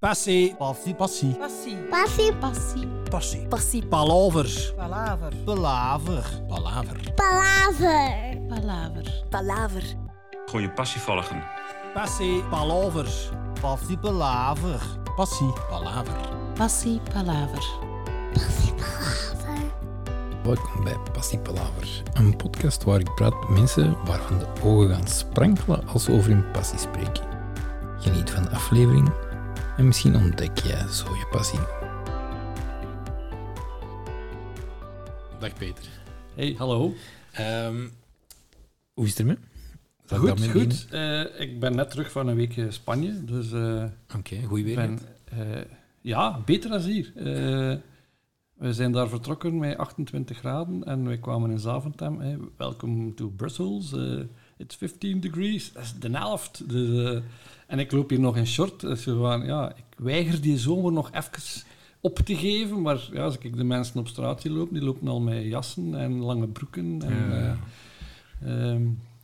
Passie. Passie. Passie. Passie. Passie. Passie. Passie. Passie. Palaver. Palaver. Palaver. Palaver. Palaver. Palaver. Palaver. Gewoon je passie volgen. Passie. Palaver. Passie. Palaver. Passie. Palaver. Passie. Palaver. Passie. Palaver. Welkom bij Passie Palaver, een podcast waar ik praat met mensen waarvan de ogen gaan sprankelen als ze over hun passie spreken. Geniet van de aflevering en misschien ontdek jij zo je passie. Dag Peter. Hey, hallo. Ehm, hoe is het ermee? Zal ik Goed, goed. Eh, ik ben net terug van een week in Spanje, dus eh? Oké, goeie weer. ben, eh, ja, beter dan hier. Eh, we zijn daar vertrokken met 28 graden en wij kwamen in Zaventem. Hey, welcome to Brussels. Eh, it's 15 degrees. Dat is de helft. Dus, eh, en ik loop hier nog in short. Dus gewoon, ja, ik weiger die zomer nog even op te geven. Maar ja, als ik de mensen op straat zie lopen, die lopen al met jassen en lange broeken. En, Ja. eh, Ehm,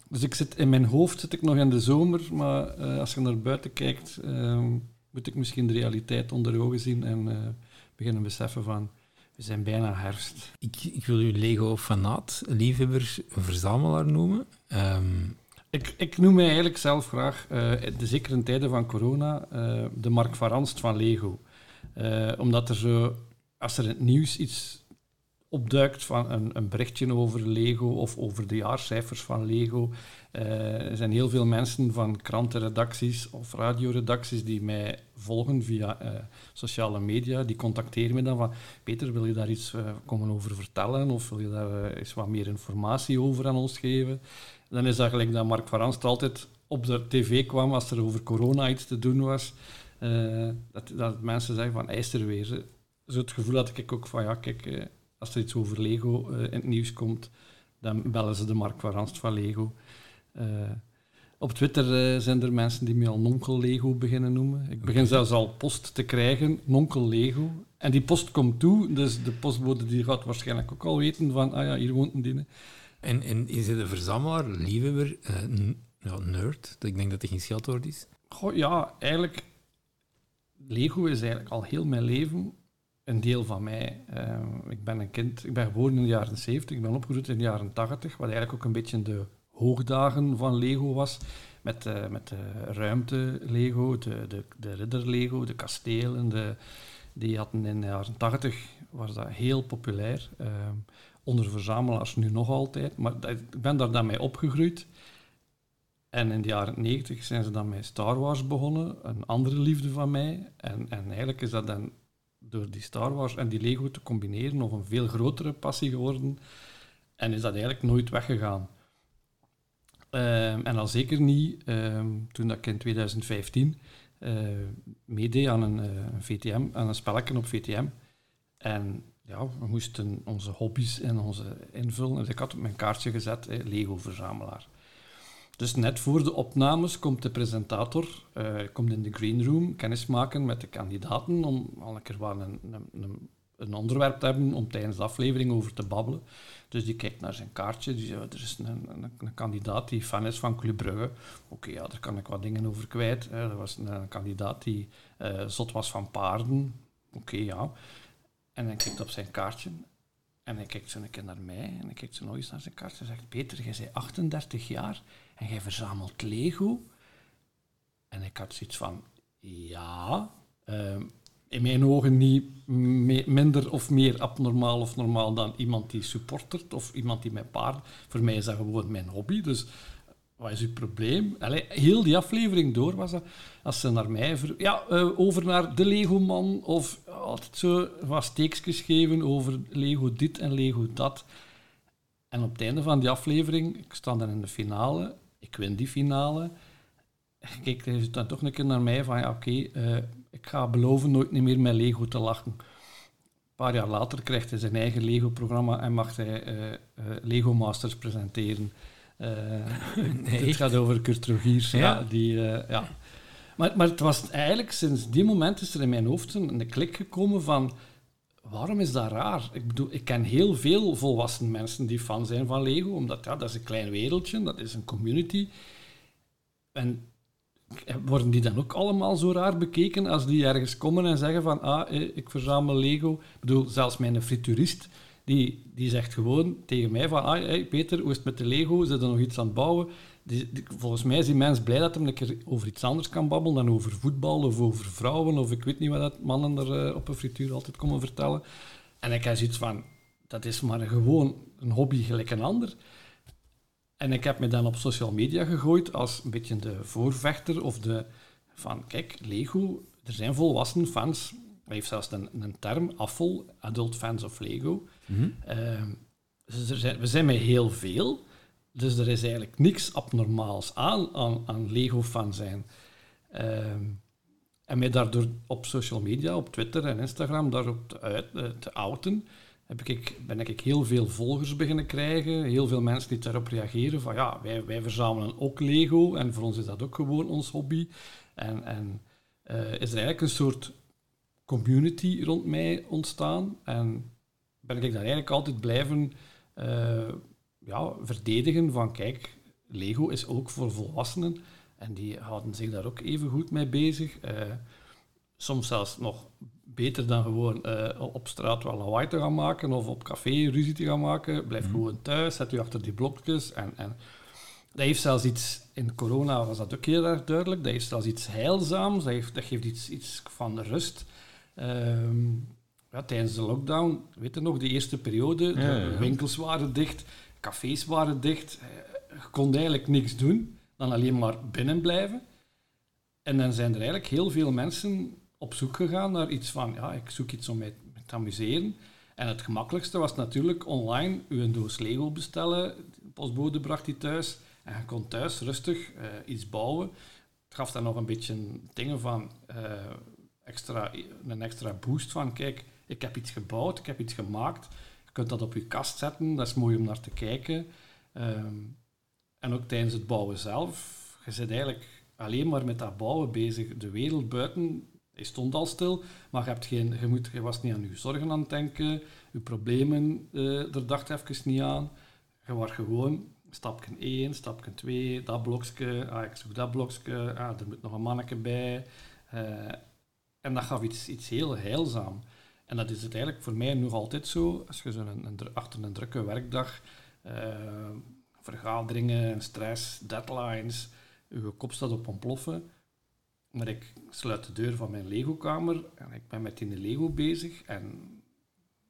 dus ik zit, in mijn hoofd zit ik nog in de zomer, maar eh, als je naar buiten kijkt, ehm, moet ik misschien de realiteit onder de ogen zien en eh, beginnen beseffen van, we zijn bijna herfst. Ik, ik wil u Lego-fanaat, liefhebber, verzamelaar noemen. Ehm, Ik, ik noem mij eigenlijk zelf graag, eh, de, zeker in tijden van corona, eh, de Mark van Ranst van Lego. Eh, omdat er zo, als er in het nieuws iets opduikt van een, een berichtje over Lego of over de jaarcijfers van Lego, er zijn heel veel mensen van krantenredacties of radioredacties die mij volgen via sociale media. Die contacteren me dan van, Peter, wil je daar iets komen over vertellen of wil je daar eens wat meer informatie over aan ons geven? Dan is dat gelijk dat Mark van Ranst altijd op de tv kwam als er over corona iets te doen was. eh, dat, dat mensen zeggen van, hij is er weer. Zo- het gevoel had ik ook van, ja, kijk, eh, als er iets over Lego eh, in het nieuws komt, dan bellen ze de Mark van Ranst van Lego. Op Twitter zijn er mensen die me al Nonkel Lego beginnen noemen. Ik begin zelfs al post te krijgen, Nonkel Lego. En die post komt toe, dus de postbode die gaat waarschijnlijk ook al weten van, ah ja, hier woont een dine. En, en is het een verzamelaar, liefhebber, n- ja, nerd? Ik denk dat het geen scheldwoord is. Goh, ja, eigenlijk... Lego is eigenlijk al heel mijn leven een deel van mij. Eh, ik ben een kind... Ik ben geboren in de jaren 70, ik ben opgegroeid in de jaren 80, wat eigenlijk ook een beetje de hoogdagen van Lego was. Met, eh, met de ruimte-Lego, de, de, de ridder-Lego, de kastelen. De, die hadden in de jaren 80 was dat heel populair. Onder verzamelaars nu nog altijd. Maar ik ben daar dan mee opgegroeid. En in de jaren 90 zijn ze dan met Star Wars begonnen, een andere liefde van mij. En, en eigenlijk is dat dan door die Star Wars en die Lego te combineren nog een veel grotere passie geworden. En is dat eigenlijk nooit weggegaan. Ehm, en al zeker niet ehm, toen dat ik in 2015 eh meedeed aan een, eh, een VTM, aan een spelletje op VTM. En ja, we moesten onze hobby's en onze invullen. Dus ik had op mijn kaartje gezet, Lego-verzamelaar. Dus net voor de opnames komt de presentator, eh, komt in de green room, kennis maken met de kandidaten om al een keer een, een, een, onderwerp te hebben om tijdens de aflevering over te babbelen. Dus die kijkt naar zijn kaartje, die zegt, er is een, een, een kandidaat die fan is van Club Brugge. Oké, ja, daar kan ik wat dingen over kwijt. Er was een, een kandidaat die eh, zot was van paarden. Oké, ja. En hij kijkt op zijn kaartje en hij kijkt zo een keer naar mij en hij kijkt zo nog naar zijn kaartje en zegt, Peter, jij bent 38 jaar en jij verzamelt Lego. En ik had zoiets van, ja, ehm, in mijn ogen niet minder of meer abnormaal of normaal dan iemand die supportert of iemand die met paarden. Voor mij is dat gewoon mijn hobby, dus wat is uw probleem? Heel die aflevering door was dat, als ze naar mij... Ver, ja, eh, over naar de Lego-man, of altijd zo wat steekjes geven over Lego dit en Lego dat. En op het einde van die aflevering, ik sta dan in de finale, ik win die finale, kijkt hij dan toch een keer naar mij van, ja, oké, eh, ik ga beloven nooit meer met Lego te lachen. Een paar jaar later krijgt hij zijn eigen Lego-programma en mag hij eh, Lego Masters presenteren. Eh Nee. Het gaat over Kurt Rogiers. Ja. Ja. die, eh, ja. Maar, maar het was eigenlijk sinds die moment is er in mijn hoofd een, een klik gekomen van waarom is dat raar? Ik bedoel, ik ken heel veel volwassen mensen die fan zijn van Lego, omdat ja, dat is een klein wereldje, dat is een community. En worden die dan ook allemaal zo raar bekeken als die ergens komen en zeggen van, ah, eh, ik verzamel Lego. Ik bedoel, zelfs mijn frituurist, die, die zegt gewoon tegen mij van, ah, hey, Peter, hoe is het met de Lego? Zit er nog iets aan het bouwen? Die, volgens mij is die mens blij dat hij over iets anders kan babbelen dan over voetbal of over vrouwen of ik weet niet wat dat mannen er eh, op een frituur altijd komen vertellen. En ik heb zoiets van, dat is maar gewoon een hobby gelijk een ander. En ik heb me dan op social media gegooid als een beetje de voorvechter of de van, kijk, Lego, er zijn volwassen fans. Hij heeft zelfs een, een term, AFFL, Adult Fans of Lego. Ehm, dus zijn, we zijn met heel veel, dus er is eigenlijk niks abnormaals aan, aan, Lego-fan zijn. Ehm, en mij daardoor op social media, op Twitter en Instagram, daarop te, uit, eh, te outen, heb ik, ben ik heel veel volgers beginnen krijgen. Heel veel mensen die daarop reageren van ja, wij, wij verzamelen ook Lego en voor ons is dat ook gewoon ons hobby. En, en eh, is er eigenlijk een soort community rond mij ontstaan. En ben ik daar eigenlijk altijd blijven eh, ja, verdedigen van kijk, Lego is ook voor volwassenen. En die houden zich daar ook even goed mee bezig. Eh, soms zelfs nog beter dan gewoon eh, op straat wel lawaai te gaan maken of op café ruzie te gaan maken. Blijf gewoon thuis, zet u achter die blokjes. En, en dat heeft zelfs iets, in corona was dat ook heel erg duidelijk, dat heeft zelfs iets heilzaams, dat, heeft, dat geeft iets, iets van rust. Ehm, ja, tijdens de lockdown, weet je nog, die eerste periode, de winkels waren dicht, cafés waren dicht, eh, je kon eigenlijk niks doen, dan alleen maar binnen blijven. En dan zijn er eigenlijk heel veel mensen op zoek gegaan naar iets van, ja, ik zoek iets om mij te amuseren. En het gemakkelijkste was natuurlijk online u een doos Lego bestellen. De postbode bracht die thuis. En je kon thuis rustig eh, iets bouwen. Het gaf dan nog een beetje dingen van eh, extra, een extra boost van, kijk, ik heb iets gebouwd, ik heb iets gemaakt. Je kunt dat op je kast zetten, dat is mooi om naar te kijken. Ehm, en ook tijdens het bouwen zelf, je zit eigenlijk alleen maar met dat bouwen bezig. De wereld buiten, stond al stil, maar je, hebt geen, je, moet, je was niet aan je zorgen aan het denken, je problemen, eh er dacht even niet aan. Je was gewoon stapje 1, stapje 2, dat blokje, ah, ik zoek dat blokje, ah, er moet nog een manneke bij. Eh, en dat gaf iets, iets heel heilzaam. En dat is het eigenlijk voor mij nog altijd zo. Als je zo een, een, achter een drukke werkdag, eh, vergaderingen, stress, deadlines, je kop staat op ontploffen. Maar ik sluit de deur van mijn Lego-kamer en ik ben met die Lego bezig. En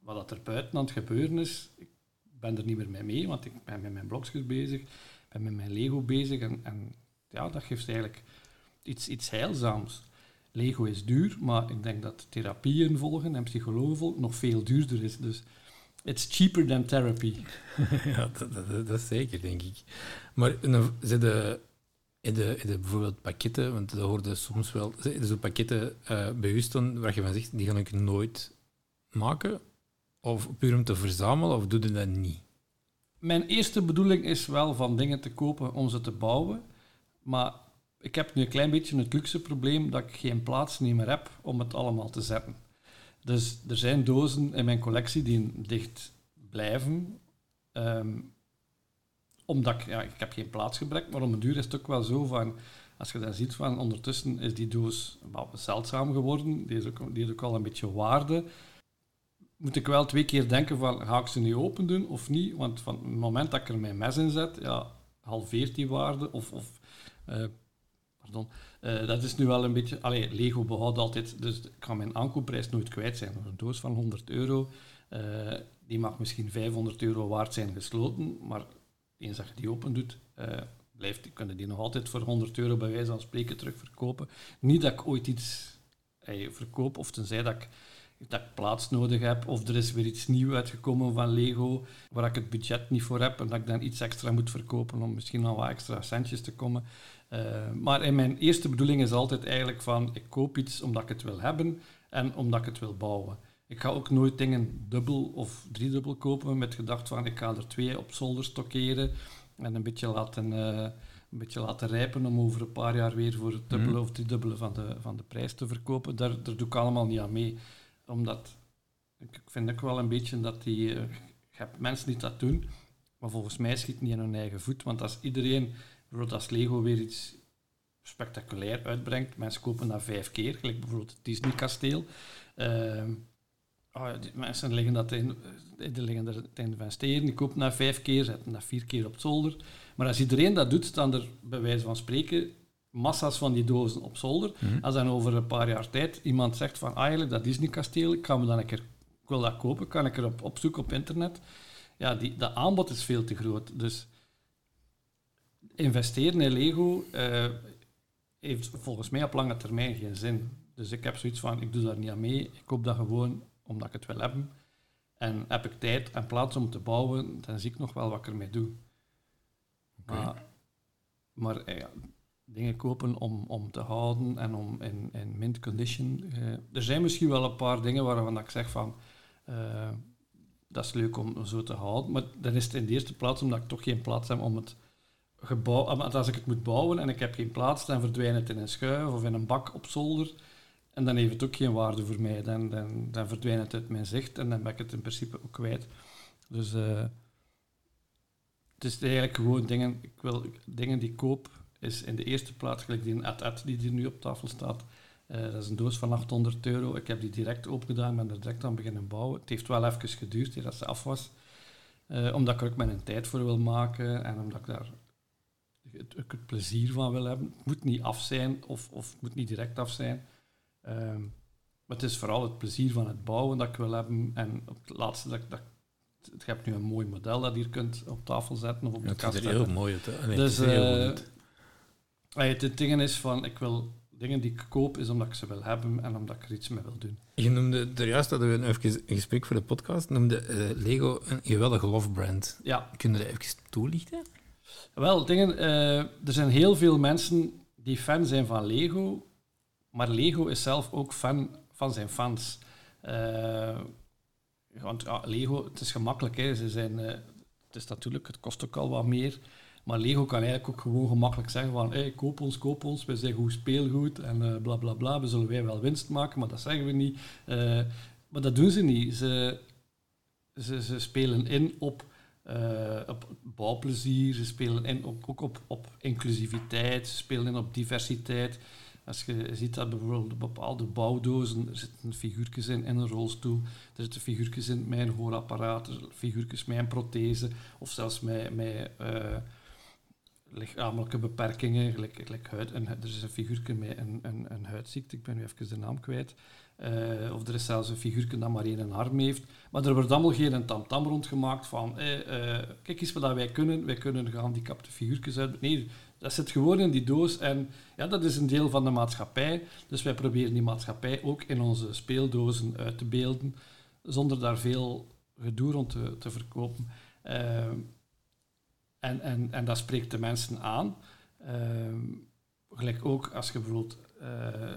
wat dat er buiten aan het gebeuren is, ik ben er niet meer mee mee, want ik ben met mijn blokjes bezig, ben met mijn Lego bezig. En, en ja, dat geeft eigenlijk iets, iets heilzaams. Lego is duur, maar ik denk dat therapieën volgen en psychologen volgen nog veel duurder is. Dus it's cheaper than therapy. ja, dat, dat, dat- dat is zeker, denk ik. Maar zijn de, in de, in de bijvoorbeeld pakketten, want dat hoorde soms wel, zijn er pakketten eh bij u staan waar je van zegt, die ga ik nooit maken? Of puur om te verzamelen, of doe je dat niet? Mijn eerste bedoeling is wel van dingen te kopen om ze te bouwen. Maar ik heb nu een klein beetje het luxe probleem dat ik geen plaats meer heb om het allemaal te zetten. Dus er zijn dozen in mijn collectie die dicht blijven. Ehm, omdat ik, ja, ik heb geen plaatsgebrek, maar om een duur is het ook wel zo van... Als je dan ziet van ondertussen is die doos wel zeldzaam geworden. Die is ook, die ook al een beetje waarde moet ik wel twee keer denken van, ga ik ze nu open doen of niet? Want van het moment dat ik er mijn mes in zet, ja, halveert die waarde. Of, of eh, Eh, dat is nu wel een beetje... Allee, Lego behoudt altijd... Dus ik kan mijn aankoopprijs nooit kwijt zijn. Een doos van 100 euro, eh, die mag misschien 500 euro waard zijn gesloten, maar eens dat je die open doet, eh, blijft, kunnen die nog altijd voor 100 euro bij wijze van spreken terugverkopen. Niet dat ik ooit iets verkoop, of tenzij dat ik dat ik plaats nodig heb, of er is weer iets nieuws uitgekomen van Lego, waar ik het budget niet voor heb en dat ik dan iets extra moet verkopen om misschien al wat extra centjes te komen. Eh, maar in mijn eerste bedoeling is altijd eigenlijk van, ik koop iets omdat ik het wil hebben en omdat ik het wil bouwen. Ik ga ook nooit dingen dubbel of driedubbel kopen met gedacht van, ik ga er twee op zolder stockeren en een beetje laten, eh, een beetje laten rijpen om over een paar jaar weer voor het dubbele of driedubbele van de, van de prijs te verkopen. Daar, daar doe ik allemaal niet aan mee omdat ik vind ook wel een beetje dat die. eh, je hebt mensen die dat doen, maar volgens mij schiet niet in hun eigen voet. Want als iedereen, bijvoorbeeld als Lego weer iets spectaculair uitbrengt. Mensen kopen dat vijf keer, gelijk bijvoorbeeld het Disney-kasteel. Ehm, oh, die mensen liggen dat in, eh, die liggen er te investeren, die kopen dat vijf keer, zetten dat vier keer op het zolder. Maar als iedereen dat doet, staan er bij wijze van spreken massa's van die dozen op zolder. Mhm. Als dan over een paar jaar tijd iemand zegt van, ah, eigenlijk, dat Disney-kasteel, ik kan me dan een keer, ik wil dat kopen, kan ik er op, op zoek op internet. Ja, die, dat aanbod is veel te groot. Dus investeren in Lego eh, heeft volgens mij op lange termijn geen zin. Dus ik heb zoiets van, ik doe daar niet aan mee. Ik koop dat gewoon omdat ik het wil hebben. En heb ik tijd en plaats om te bouwen, dan zie ik nog wel wat ik ermee doe. Maar, maar eh, ja, dingen kopen om, om te houden en om in, in mint condition. eh, er zijn misschien wel een paar dingen waarvan ik zeg van... dat is leuk om zo te houden. Maar dan is het in de eerste plaats omdat ik toch geen plaats heb om het Want als ik het moet bouwen en ik heb geen plaats, dan verdwijnt het in een schuif of in een bak op zolder. En dan heeft het ook geen waarde voor mij. Dan, dan, dan verdwijnt het uit mijn zicht en dan ben ik het in principe ook kwijt. Dus eh, het is eigenlijk gewoon dingen, ik wil, dingen die ik koop, is in de eerste plaats gelijk die at die hier nu op tafel staat. Eh, dat is een doos van 800 euro. Ik heb die direct opengedaan, ben er direct aan beginnen bouwen. Het heeft wel even geduurd dat ze af was. Eh, omdat ik er ook mijn tijd voor wil maken en omdat ik daar het, het plezier van wil hebben. Het moet niet af zijn of, of het moet niet direct af zijn. Ehm, maar het is vooral het plezier van het bouwen dat ik wil hebben. En op het laatste, dat, ik- dat, je hebt nu een mooi model dat je hier kunt op tafel zetten of op Ja, de het kast er zetten. heel mooi. Allee, Dus het is heel allee, het ding is van, ik wil dingen die ik koop, is omdat ik ze wil hebben en omdat ik er iets mee wil doen. Je noemde, juist hadden we even een gesprek voor de podcast, noemde eh, Lego een geweldige love brand. Ja, Kun je dat even toelichten? Wel, dingen, eh, er zijn heel veel mensen die fan zijn van Lego, maar Lego is zelf ook fan van zijn fans. Eh, want ja, Lego, het is gemakkelijk, hè. Ze zijn, eh, het is natuurlijk, het kost ook al wat meer. Maar Lego kan eigenlijk ook gewoon gemakkelijk zeggen van hey, koop ons, koop ons, wij zijn goed speelgoed en eh, bla bla bla, we zullen wij wel winst maken, maar dat zeggen we niet. Maar dat doen ze niet. Ze, ze, ze spelen in op, eh, op bouwplezier, ze spelen in op, ook op, op inclusiviteit, ze spelen in op diversiteit. Als je ziet dat bijvoorbeeld bepaalde bouwdozen, er zitten figuurtjes in, in een rolstoel, er zitten figuurtjes in een hoorapparaat, figuurtjes met een prothese, of zelfs met, met eh, lichamelijke beperkingen, gelijk, gelijk huid. En, er is een figuurtje met een, een, een huidziekte, ik ben nu even de naam kwijt. Eh, of er is zelfs een figuurtje dat maar één arm heeft. Maar er wordt allemaal geen tamtam rondgemaakt van eh, kijk eens wat wij kunnen, wij kunnen gehandicapte figuurtjes uit. Nee, dat zit gewoon in die doos en ja, dat is een deel van de maatschappij. Dus wij proberen die maatschappij ook in onze speeldozen uit te beelden, zonder daar veel gedoe rond te, te verkopen. Eh, en, en, en dat spreekt de mensen aan. Ehm, gelijk ook als je bijvoorbeeld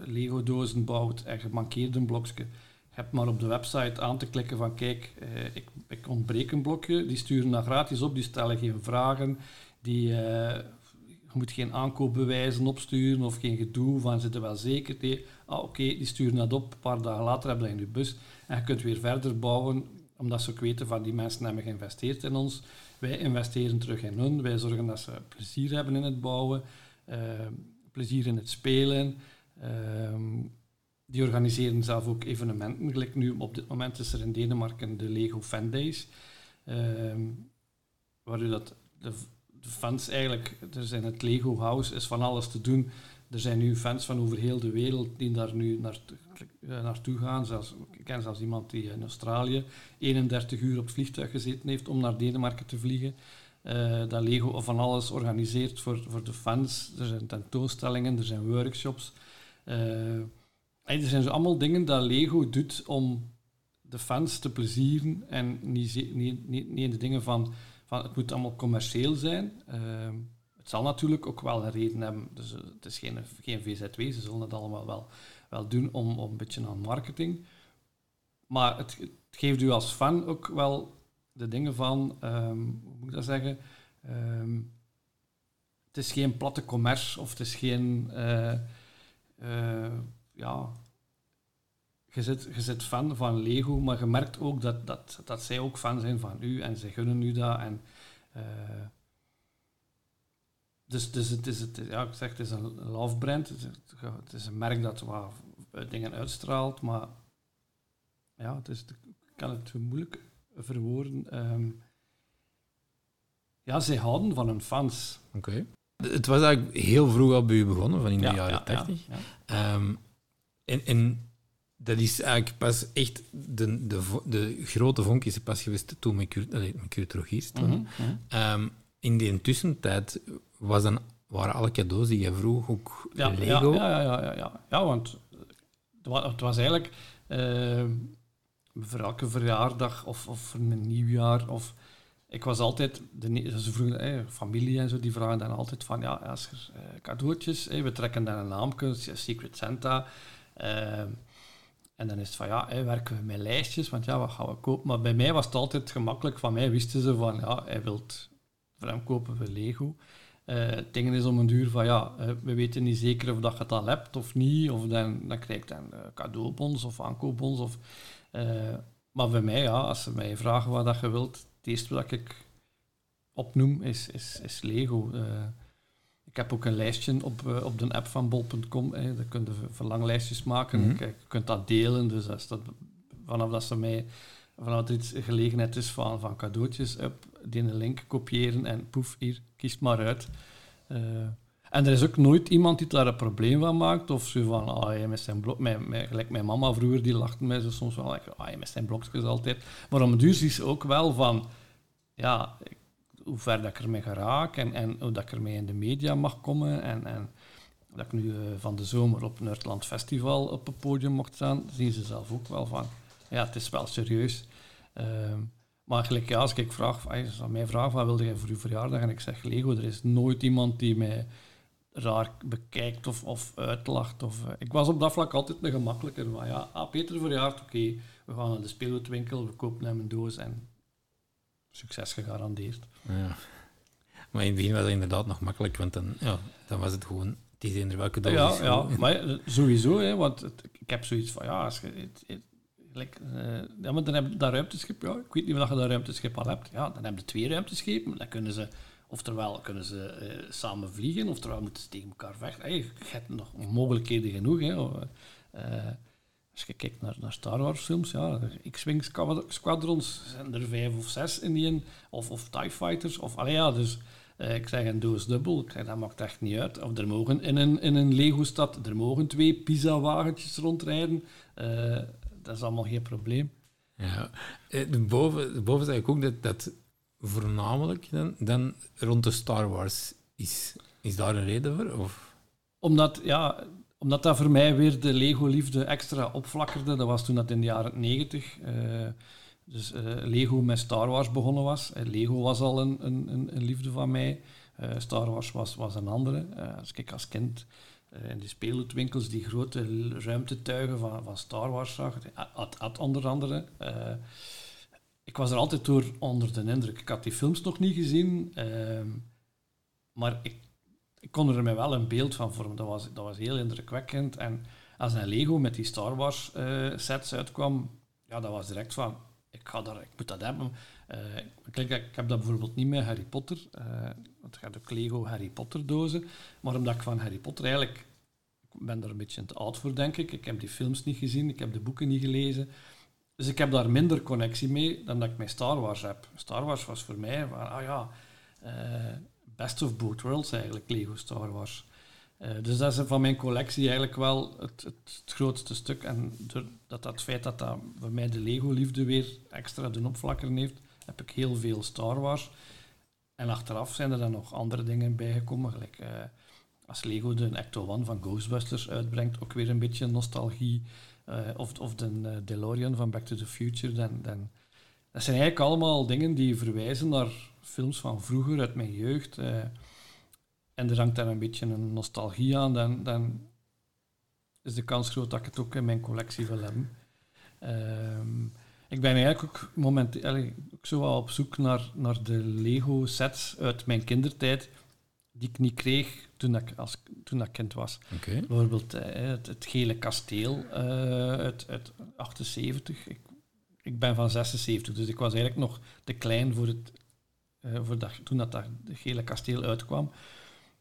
Lego-dozen bouwt en je mankeert een blokje. Je hebt maar op de website aan te klikken van kijk, eh, ik, ik ontbreek een blokje. Die sturen dat gratis op, die stellen geen vragen. Die, eh, je moet geen aankoopbewijzen opsturen of geen gedoe van zitten wel zeker. Ah, oké, die sturen dat op. Een paar dagen later hebben je in je bus. En je kunt weer verder bouwen, omdat ze ook weten van die mensen hebben geïnvesteerd in ons. Wij investeren terug in hun. Wij zorgen dat ze plezier hebben in het bouwen, eh, plezier in het spelen. Ehm, die organiseren zelf ook evenementen. Gelijk nu, op dit moment is er in Denemarken de Lego Fan Days. ehm, waar dat de, fans eigenlijk, er zijn het Lego House, is van alles te doen. Er zijn nu fans van over heel de wereld die daar nu naar, eh, naartoe gaan. Zelfs, ik ken zelfs iemand die in Australië 31 uur op vliegtuig gezeten heeft om naar Denemarken te vliegen. Eh, dat Lego van alles organiseert voor, voor de fans. Er zijn tentoonstellingen, er zijn workshops. Eh, er zijn zo allemaal dingen dat Lego doet om de fans te plezieren en niet, niet, niet, niet in de dingen van, van het moet allemaal commercieel zijn. Ehm, het zal natuurlijk ook wel een reden hebben. Dus eh, het is geen, geen VZW, ze zullen het allemaal wel, wel doen om, om een beetje aan marketing. Maar het geeft u als fan ook wel de dingen van, ehm, hoe moet ik dat zeggen? Ehm, het is geen platte commerce of het is geen, eh, eh, ja, je zit, je zit fan van Lego, maar je merkt ook dat, dat, dat zij ook fan zijn van u en ze gunnen u dat. En, eh, dus, dus het is, het, ja, ik zeg, het is een love brand. Het is, een merk dat wat dingen uitstraalt, maar ja, het is, ik kan het moeilijk verwoorden. Ehm, ja, zij houden van hun fans. Oké. Het was eigenlijk heel vroeg al bij u begonnen, van in de Ja, jaren ja, 80. ja, Ehm, en, en dat is eigenlijk pas echt de, de, de grote vonk is er pas geweest toen met Kurt, allee, met Kurt Rogiers toen. Mhm. Ehm, in die tussentijd was dan, waren alle cadeaus die je vroeg ook Ja, Lego. Ja, ja, ja, ja, ja. ja want het wa- het was eigenlijk voor elke verjaardag of, of voor een nieuwjaar. Of, ik was altijd, de, ze vroegen, eh, familie en zo, die vragen dan altijd van, ja, als er eh, cadeautjes, eh, we trekken dan een naamje, Secret Santa. en dan is het van, ja, werken we met lijstjes, want ja, wat gaan we kopen? Maar bij mij was het altijd gemakkelijk. Van mij wisten ze van, ja, hij wilt, voor hem kopen we Lego. Eh, het ding is om een duur van, ja, we weten niet zeker of dat je het al hebt of niet. Of dan, dan krijg je dan cadeaubons of aankoopbons. Of, maar bij mij, ja, als ze mij vragen wat dat je wilt, het eerste wat ik opnoem is, is, is Lego. Eh, ik heb ook een lijstje op, eh, op de app van bol.com. eh, Daar kun je ver- verlanglijstjes maken. Ik- Je kunt dat delen. Dus als dat, vanaf dat ze mij vanaf er iets gelegenheid is van, van cadeautjes, up, die een link kopiëren en poef, hier, kies maar uit. Eh, en er is ook nooit iemand die daar een probleem van maakt. Of zo van, ah, hij met zijn blok... Gelijk mijn mama vroeger, die lachte mij zo soms wel. like, Ah, hij met zijn blokjes altijd. Maar om duur is ook wel van... Ja, hoe ver dat ik ermee geraak en, en hoe dat ik ermee in de media mag komen. En, en dat ik nu eh, van de zomer op Nerdland Festival op het podium mocht staan, zien ze zelf ook wel van... Ja, het is wel serieus. Ehm, maar gelijk, als ik vraag, als aan mij vragen, wat wilde jij voor je verjaardag? En ik zeg Lego, er is nooit iemand die mij raar bekijkt of, of uitlacht. Of, eh, ik was op dat vlak altijd een gemakkelijker. Maar ja, ah, Peter verjaart, oké, we gaan naar de speelgoedwinkel, we kopen hem een doos en succes gegarandeerd. Ja. Maar in het begin was het inderdaad nog makkelijk, want dan, ja, dan was het gewoon, het is eender welke doos Ja, is ja, maar eh, sowieso, hè, want het- ik heb zoiets van, ja, als je... Het, het, eh, ja, maar dan heb je dat ruimteschip, ja, ik weet niet of je dat ruimteschip al hebt. Ja, dan heb je twee ruimteschepen, dan kunnen ze, oftewel kunnen ze eh, samen vliegen, oftewel moeten ze tegen elkaar vechten. Je hebt nog mogelijkheden genoeg, hè. of, eh, als je kijkt naar, naar Star Wars films, ja, X-Wing squad- squadrons zijn er vijf of zes in die of, of TIE Fighters, of, allee, ja, dus... Eh, ik zeg een doos dubbel, dat maakt echt niet uit. Of er mogen in een, in een Lego-stad, er mogen twee pizza-wagentjes rondrijden. Dat is allemaal geen probleem. Ja. Boven, boven zeg ik ook dat dat voornamelijk dan, dan rond de Star Wars is. Is daar een reden voor? Of? Omdat, ja, omdat dat voor mij weer de Lego-liefde extra opflakkerde. Dat was toen dat in de jaren negentig. dus eh, Lego met Star Wars begonnen was. Eh, Lego was al een, een, een, liefde van mij. Eh, Star Wars was, was een andere. Eh, als ik als kind eh, in die speelgoedwinkels die grote ruimtetuigen van, van Star Wars zag, had, had onder andere... ik was er altijd door onder de indruk. Ik had die films nog niet gezien, ehm, maar ik, ik kon er mij wel een beeld van vormen. Dat was, dat was heel indrukwekkend. En als een Lego met die Star Wars eh, sets uitkwam, ja, dat was direct van, ik, ga daar, ik moet dat hebben. Eh, kijk, ik heb dat bijvoorbeeld niet met Harry Potter, eh, want je hebt ook Lego Harry Potter dozen. Maar omdat ik van Harry Potter eigenlijk, ik ben daar een beetje te oud voor, denk ik. Ik heb die films niet gezien, ik heb de boeken niet gelezen. Dus ik heb daar minder connectie mee dan dat ik met Star Wars heb. Star Wars was voor mij ah ja, eh, best of both worlds eigenlijk, Lego Star Wars. Eh, dus dat is van mijn collectie eigenlijk wel het, het, grootste stuk. En dat, dat feit dat dat voor mij de Lego-liefde weer extra doen opflakkeren heeft, heb ik heel veel Star Wars. En achteraf zijn er dan nog andere dingen bijgekomen, gelijk eh, als Lego de Ecto One van Ghostbusters uitbrengt, ook weer een beetje nostalgie. Eh, of, of de eh, DeLorean van Back to the Future. Dan, dan, dat zijn eigenlijk allemaal dingen die verwijzen naar films van vroeger, uit mijn jeugd. eh. en er hangt daar een beetje een nostalgie aan. Dan, dan is de kans groot dat ik het ook in mijn collectie wil hebben. Ehm, ik ben eigenlijk ook momenteel op zoek naar, naar de Lego-sets uit mijn kindertijd die ik niet kreeg toen ik, als, toen ik kind was. Bijvoorbeeld eh, het, het gele kasteel uit, uit 78. Ik, ik ben van 76, dus ik was eigenlijk nog te klein voor het, eh, voor dat, toen dat, dat gele kasteel uitkwam.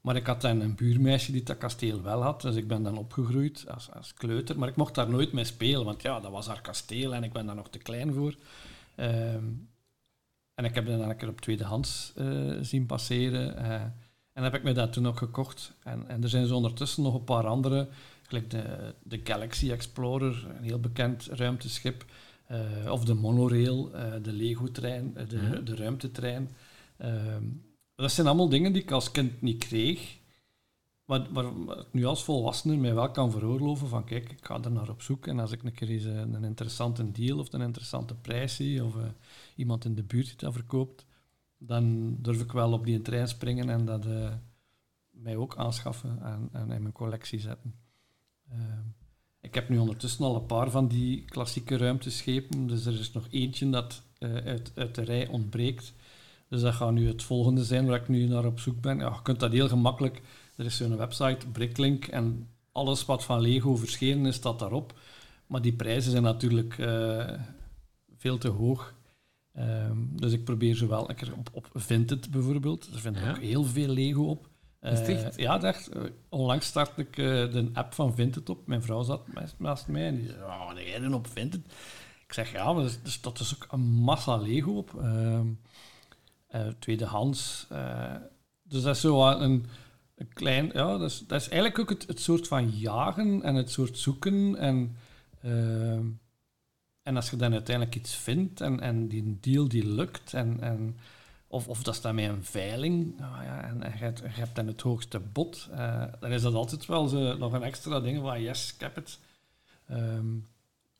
Maar ik had dan een buurmeisje die dat kasteel wel had, dus ik ben dan opgegroeid als, als kleuter. Maar ik mocht daar nooit mee spelen, want ja, dat was haar kasteel en ik ben daar nog te klein voor. Ehm, en ik heb dat dan een keer op tweedehands eh, zien passeren. En heb ik me dat toen ook gekocht. En, en er zijn zo ondertussen nog een paar andere, gelijk de, de Galaxy Explorer, een heel bekend ruimteschip. eh, of de monorail, eh, de Lego-trein, eh, de, Mhm. de ruimtetrein. Ehm, dat zijn allemaal dingen die ik als kind niet kreeg. Maar, maar ik nu als volwassene mij wel kan veroorloven van kijk, ik ga er naar op zoek. En als ik een keer eens eh, een interessante deal of een interessante prijs zie, of iemand in de buurt die dat verkoopt, dan durf ik wel op die trein springen en dat eh, mij ook aanschaffen en, in mijn collectie zetten. Ehm, ik heb nu ondertussen al een paar van die klassieke ruimteschepen, dus er is nog eentje dat eh, uit, uit de rij ontbreekt. Dus dat gaat nu het volgende zijn waar ik nu naar op zoek ben. Ja, je kunt dat heel gemakkelijk. Er is zo'n website, Bricklink, en alles wat van Lego verschenen is, staat daarop. Maar die prijzen zijn natuurlijk eh, veel te hoog. Ehm, dus ik probeer zowel een keer op, op Vinted bijvoorbeeld. Er vindt Ja. ook heel veel Lego op. Is Eh, ja, dat echt. Eh, onlangs startte ik eh, de app van Vinted op. Mijn vrouw zat naast- mij en die zei, oh, wat jij dan op Vinted? Ik zeg, ja, maar er staat dus ook een massa Lego op. Ehm, eh, tweedehands. eh, dus dat is zo een, een klein... Ja, dat is, dat is eigenlijk ook het, het soort van jagen en het soort zoeken. En, ehm, en als je dan uiteindelijk iets vindt en, en die deal die lukt... En, en, of, of dat is dan met een veiling, nou ja, en, en je, hebt, je hebt dan het hoogste bod, eh, dan is dat altijd wel zo, nog een extra ding van yes, ik heb het. Ehm,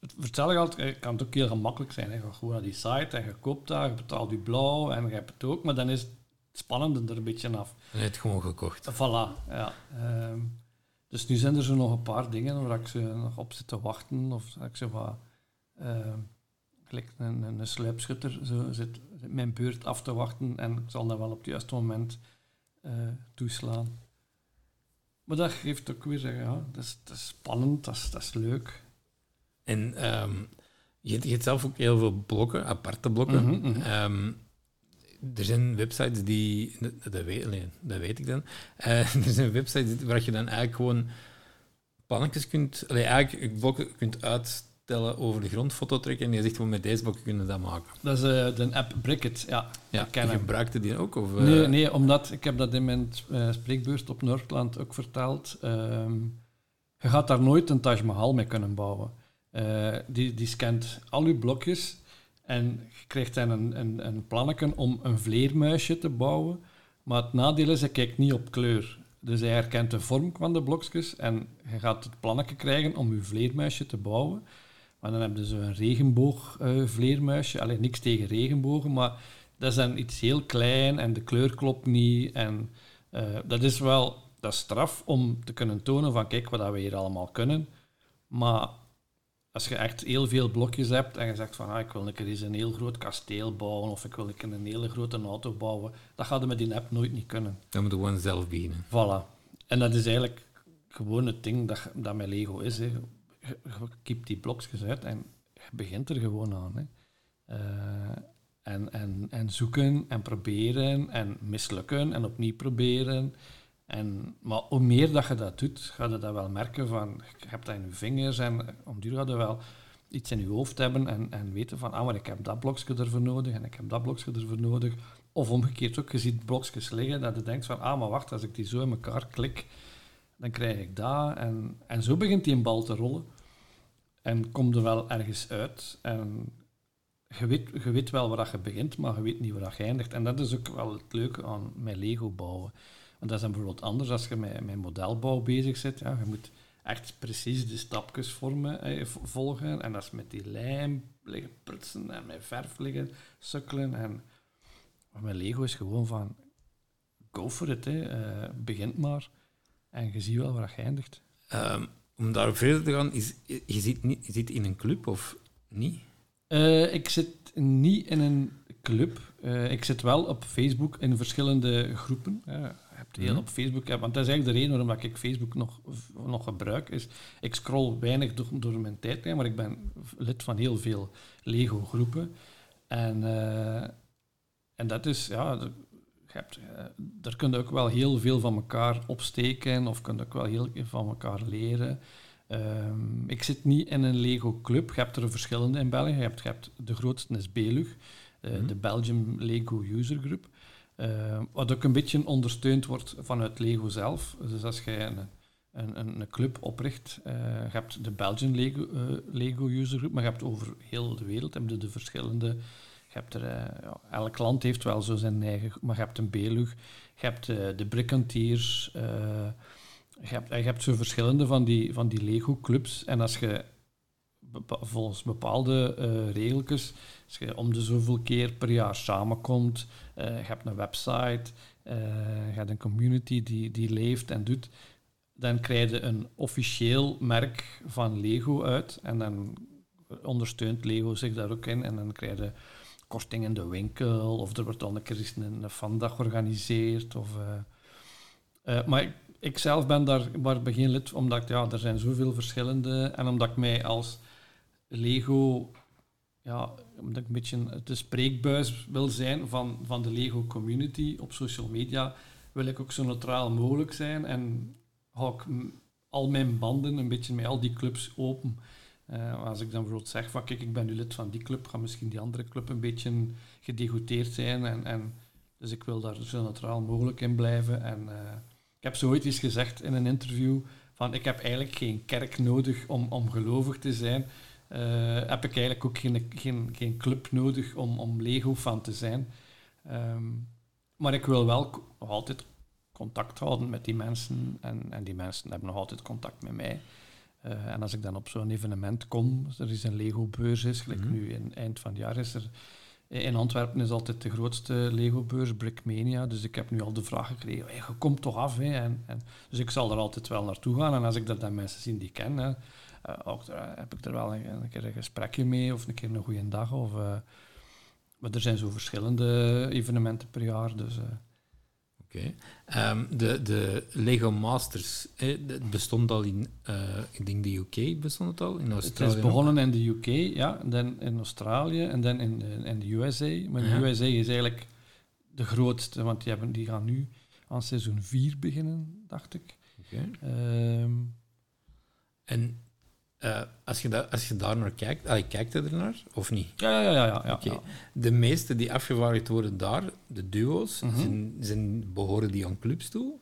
het vertel ik altijd, eh, kan het ook heel gemakkelijk zijn. hè. Je gaat gewoon naar die site en je koopt daar, je betaalt je blauw en je hebt het ook, maar dan is het spannende er een beetje af. En het gewoon gekocht. Voilà, ja. Ehm, dus nu zijn er zo nog een paar dingen waar ik ze nog op zit te wachten. Of dat ik wat... ehm, gelijk een, een, een sluipschutter zo zit, zit mijn beurt af te wachten en ik zal dat wel op het juiste moment eh, toeslaan. Maar dat geeft ook weer, zeggen, ja, dat is, dat is spannend, dat is, dat is leuk. En ehm, je, hebt- je hebt zelf ook heel veel blokken, aparte blokken. Mhm, mhm. Ehm, er zijn websites die... Dat, dat weet, nee, dat weet ik dan. Eh, er zijn websites waar je dan eigenlijk gewoon pannetjes kunt... Allee, eigenlijk blokken kunt uitstellen over de grond, foto trekken en je zegt gewoon met deze blokken kunnen we dat maken. Dat is eh, de app Bricket, ja. Ja, hem. gebruikte die ook? Of, eh, Nee, nee, omdat ik heb dat in mijn eh, spreekbeurt op Noordland ook verteld. ehm, je gaat daar nooit een Taj Mahal mee kunnen bouwen. Die, die scant al uw blokjes en je krijgt dan een, een, een plannetje om een vleermuisje te bouwen. Maar het nadeel is, hij kijkt niet op kleur. Dus hij herkent de vorm van de blokjes en je gaat het plannetje krijgen om je vleermuisje te bouwen. Maar dan heb je zo'n regenboog-vleermuisje. Alleen niks tegen regenbogen, maar dat is dan iets heel klein en de kleur klopt niet. En eh, dat is wel dat is straf om te kunnen tonen van kijk wat dat we hier allemaal kunnen. Maar als je echt heel veel blokjes hebt en je zegt van ah, ik wil een keer eens een heel groot kasteel bouwen of ik wil een keer een hele grote auto bouwen, dat gaat je met die app nooit niet kunnen. Dan moet je gewoon zelf beginnen. Voilà. En dat is eigenlijk gewoon het ding dat, dat met Lego is. Hè. Je, die blokjes uit en je begint er gewoon aan. Hè. Eh, en, en, en zoeken en proberen en mislukken en opnieuw proberen. En, maar hoe meer dat je dat doet, ga je dat wel merken van, je hebt dat in je vingers en om duur ga je wel iets in je hoofd hebben en, en weten van, ah, maar ik heb dat blokje ervoor nodig en ik heb dat blokje ervoor nodig. Of omgekeerd ook, je ziet blokjes liggen dat je denkt van, ah, maar wacht, als ik die zo in elkaar klik, dan krijg ik dat. En, en zo begint die een bal te rollen. En komt er wel ergens uit. En je weet, je weet wel waar je begint, maar je weet niet waar je eindigt. En dat is ook wel het leuke aan met Lego bouwen. Want dat is dan bijvoorbeeld anders als je met, met modelbouw bezig bent. Ja, je moet echt precies de stapjes vormen, volgen. En dat is met die lijm liggen prutsen en met verf liggen sukkelen. En maar met Lego is gewoon van, go for it. Hè. Eh, begint maar. En je ziet wel waar je eindigt. Ehm, om daar verder te gaan, is, je, zit niet, je zit in een club of niet? Eh, ik zit niet in een club. Eh, ik zit wel op Facebook in verschillende groepen. Ja, je hebt heel Mhm. op Facebook, want dat is eigenlijk de reden waarom dat ik Facebook nog, nog gebruik. Is, ik scroll weinig door, door mijn tijdlijn, maar ik ben lid van heel veel Lego-groepen. En, en dat is ja, hebt, eh, daar kun je ook wel heel veel van elkaar opsteken of kun je ook wel heel veel van elkaar leren. Ehm, ik zit niet in een Lego-club. Je hebt er verschillende in België. Je hebt, je hebt de grootste is Belug, eh, Mhm. de Belgium Lego User Group. Ehm, wat ook een beetje ondersteund wordt vanuit Lego zelf. Dus als je een, een, een, club opricht, eh, je hebt de Belgian Lego, Lego User Group, maar je hebt over heel de wereld heb je de verschillende. Hebt er, eh, elk land heeft wel zo zijn eigen, maar je hebt een Belug, je hebt eh, de Brickantiers, eh, je hebt, je zo verschillende van die, van die Lego-clubs. En als je volgens bepaalde regeltjes, als je om de zoveel keer per jaar samenkomt, je hebt een website, je hebt een community die, die leeft en doet, dan krijg je een officieel merk van Lego uit. En dan ondersteunt Lego zich daar ook in. En dan krijg je korting in de winkel, of er wordt dan een keer georganiseerd. Of, eh, eh, maar ik, zelf ben daar maar geen lid, omdat ja, er zijn zoveel verschillende. En omdat ik mij als Lego, ja, omdat ik een beetje de spreekbuis wil zijn van, van de Lego community op social media, wil ik ook zo neutraal mogelijk zijn. En hou ik al mijn banden een beetje met al die clubs open. Eh, als ik dan bijvoorbeeld zeg van kijk, ik ben nu lid van die club, gaat misschien die andere club een beetje gedegoteerd zijn. En, en, dus ik wil daar zo neutraal mogelijk in blijven. En eh, ik heb zo ooit eens gezegd in een interview van ik heb eigenlijk geen kerk nodig om, om gelovig te zijn. Eh, heb ik eigenlijk ook geen, geen, club nodig om, om Lego-fan te zijn. Ehm, maar ik wil wel altijd contact houden met die mensen en, en die mensen hebben nog altijd contact met mij. Eh, en als ik dan op zo'n evenement kom, er is een Lego-beurs, is, gelijk Mhm. nu in eind van het jaar is er. In Antwerpen is altijd de grootste Lego-beurs, Brickmania. Dus ik heb nu al de vraag gekregen, hey, je komt toch af? Hè? En, en, dus ik zal er altijd wel naartoe gaan. En als ik daar dan mensen zie die ik ken, hè, eh, ook daar, heb ik er wel een, een keer een gesprekje mee of een keer een goede dag. Of, eh, maar er zijn zo verschillende evenementen per jaar. Dus, Oké. Ehm, de, de Lego Masters, dat bestond al in, eh, ik denk de UK bestond het al, in het Australië. is begonnen in de UK, ja, dan in Australië en dan in de, in de USA. Maar de. USA is eigenlijk de grootste, want die, hebben, die gaan nu aan seizoen 4 beginnen, dacht ik. Oké. Ehm, En eh, als, je als je daar naar kijkt, allee, kijkt je er naar of niet? ja, ja, ja. ja, ja. De meeste die afgevaardigd worden daar, de duo's, Mhm. zijn, zijn, behoren die aan clubs toe?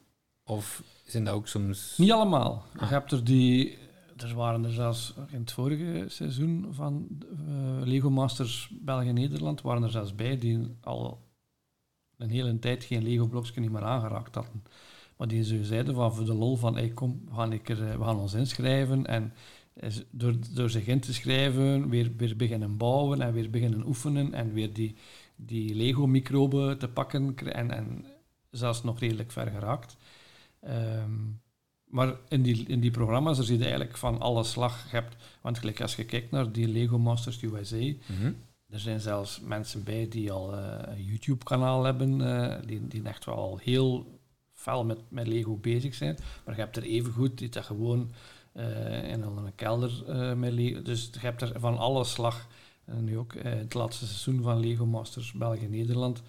Of zijn dat ook soms... Niet allemaal. Ah. Je hebt er die... Er waren er zelfs in het vorige seizoen van eh, Lego Masters België-Nederland waren er zelfs bij die al een hele tijd geen Lego-blokje niet meer aangeraakt hadden. Maar die zo zeiden van voor de lol van hey, kom, we gaan, keer, eh, we gaan ons inschrijven en door, door zich in te schrijven weer, weer beginnen bouwen en weer beginnen oefenen en weer die, die Lego-microben te pakken en, en zelfs nog redelijk ver geraakt. Ehm, maar in die, in die programma's, er zie je eigenlijk van alle slag. Je hebt, want gelijk als je kijkt naar die Lego Masters USA, Mhm. er zijn zelfs mensen bij die al eh, een YouTube-kanaal hebben, eh, die, die echt wel heel fel met, met Lego bezig zijn. Maar je hebt er evengoed die dat gewoon eh, in een kelder eh, met Lego... Dus je hebt er van alle slag. En nu ook eh, het laatste seizoen van Lego Masters België-Nederland